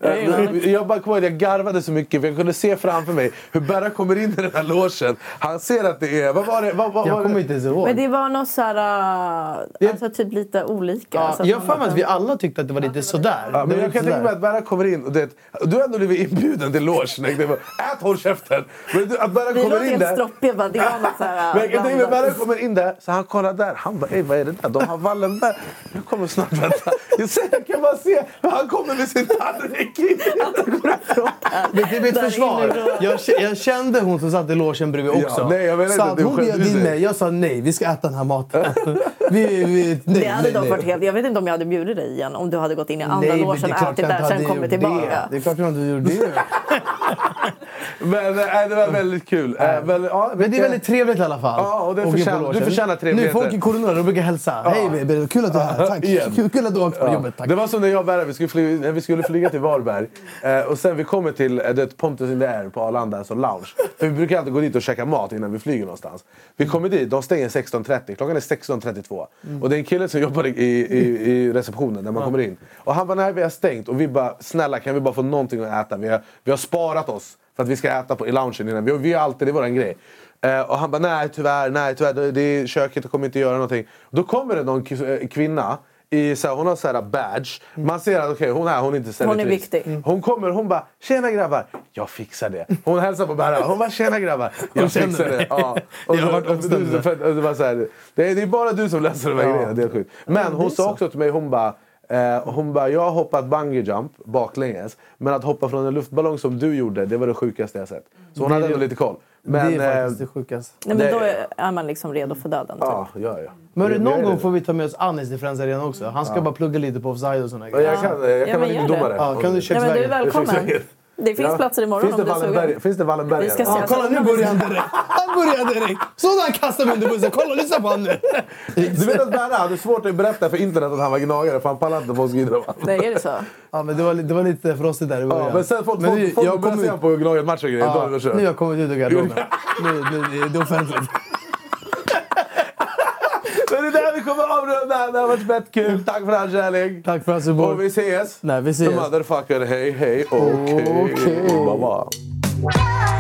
Jag bara kommer ihåg att jag garvade så mycket för jag kunde se framför mig hur Berra kommer in i den här logen. Han ser att det är... Vad var det? Vad, vad, Jag kommer inte ens ihåg. Men det var nog så här, alltså typ lite olika. Ja, så att jag har för mig att vi alla tyckte att det var lite sådär. Ja, Det men jag kan tänka mig att Berra kommer in och det, du har ändå blivit inbjuden till logen. Det Ät håll käften! Men du, att Berra kommer in där. stroppiga. bara, Det var något så här... Men jag att Berra kommer in där, så han kollar där. Han bara, "Ey, vad är det där? De har Wallenberg. Jag kommer snart, vänta. Jag, ser, jag kan bara se han kommer med sin tallrik. in. Men till mitt Där försvar. jag kände hon som satt i logen bredvid Ja, också. nej, jag menar så inte att hon bjöd in mig. Jag sa nej, vi ska äta den här maten. vi, vi, nej, Det hade nej, dock nej. varit helt... Jag vet inte om jag hade bjudit dig igen om du hade gått in i andra logen, det är klart ätit där, sen kommit gjort tillbaka. Det. det är klart jag inte gjorde det. Men äh, det var väldigt kul. Äh, väl, ja, Men det är väldigt trevligt i alla fall. Ja, och det förtjänar- du förtjänar trevligheter. Nu folk i korridoren de brukar hälsa. Hej baby, kul att du är här. Tack. Kul, kul att du har åkt på Ja. jobbet. Tack. Det var som när jag och Berra, vi skulle flyga, när vi skulle flyga till Varberg. Eh, och sen vi kommer till eh, det, Pontus in the Air på Arlanda, alltså lounge. För vi brukar alltid gå dit och käka mat innan vi flyger någonstans. Vi kommer dit, de stänger 16.30. Klockan är 16.32. Och det är en kille som jobbar i, i, i receptionen när man kommer in. Och han bara, nej vi har stängt. Och vi bara, snälla kan vi bara få någonting att äta? Vi har, vi har sparat oss för att vi ska äta på, i loungen innan. Vi, vi har alltid, det är våran grej. Eh, och han bara, nej tyvärr, nej tyvärr, det, det köket kommer inte göra någonting. Då kommer det någon eh, kvinna i, så här, hon har så här badge. Man ser att okay, hon är, hon är inte Hon är servitris. viktig. Hon kommer hon bara “Tjena grabbar!” Jag fixar det. Hon hälsar på Berra. Hon bara “Tjena grabbar!” Jag fixar det. mig. Ja. Och Jag har så- varit och omständig. du- för- och det, var så här, det, är, det är bara du som löser de här Ja. grejerna. Det är sjukt. Men hon sa också till mig, hon bara Eh, hon bara, jag har hoppat bungee jump baklänges. Men att hoppa från en luftballong som du gjorde, det var det sjukaste jag sett. Så hon hade det- ändå lite koll. Men, det är eh, faktiskt det sjukaste. Nej, men då är- man liksom redo för döden. Typ. ja, ja, ja. Men hörru, någon gång får vi ta med oss Anis till Friends Arena också. Han ska bara plugga lite på offside och såna Ja, grejer. jag kan, jag Ja, kan men vara gör domare. det. Ja, kan du Ja, men du är köksvägen? välkommen. Det finns platser imorgon Finns det om du är sugen. Finns det Wallenberg? Vi ska Ja, se. kolla nu börjar han direkt. Han börjar direkt. Sådana han kastar mig under bussen. Kolla, lyssna på honom nu. Du vet att Berra hade svårt att berätta för internet att han var gnagare för han pallade inte folk Nej, är det så? Ja, men det var, det var lite frostigt där i början. Ja, men sen folk, Men folk, nu- folk jag började kommer se honom på Gnaget-match och grejer. Då Ja, nu har jag kommit ut ur garderoben. nu, nu, det är offentligt. Men det är där vi kommer avrunda. Det har varit fett kul. Tack för all kärlek. Tack för att support. Och vi ses. Nej, vi ses. The motherfucker. Hej, hej. Okej. Okej. Bye, bye.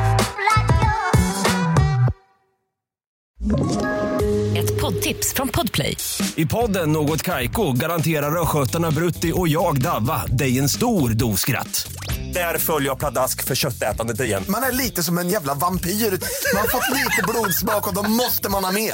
Ett poddtips från Podplay. I podden Något Kaiko garanterar östgötarna Brutti och jag, Davva, dig en stor dos skratt. Där följer jag pladask för köttätandet igen. Man är lite som en jävla vampyr. Man har fått lite blodsmak och då måste man ha mer.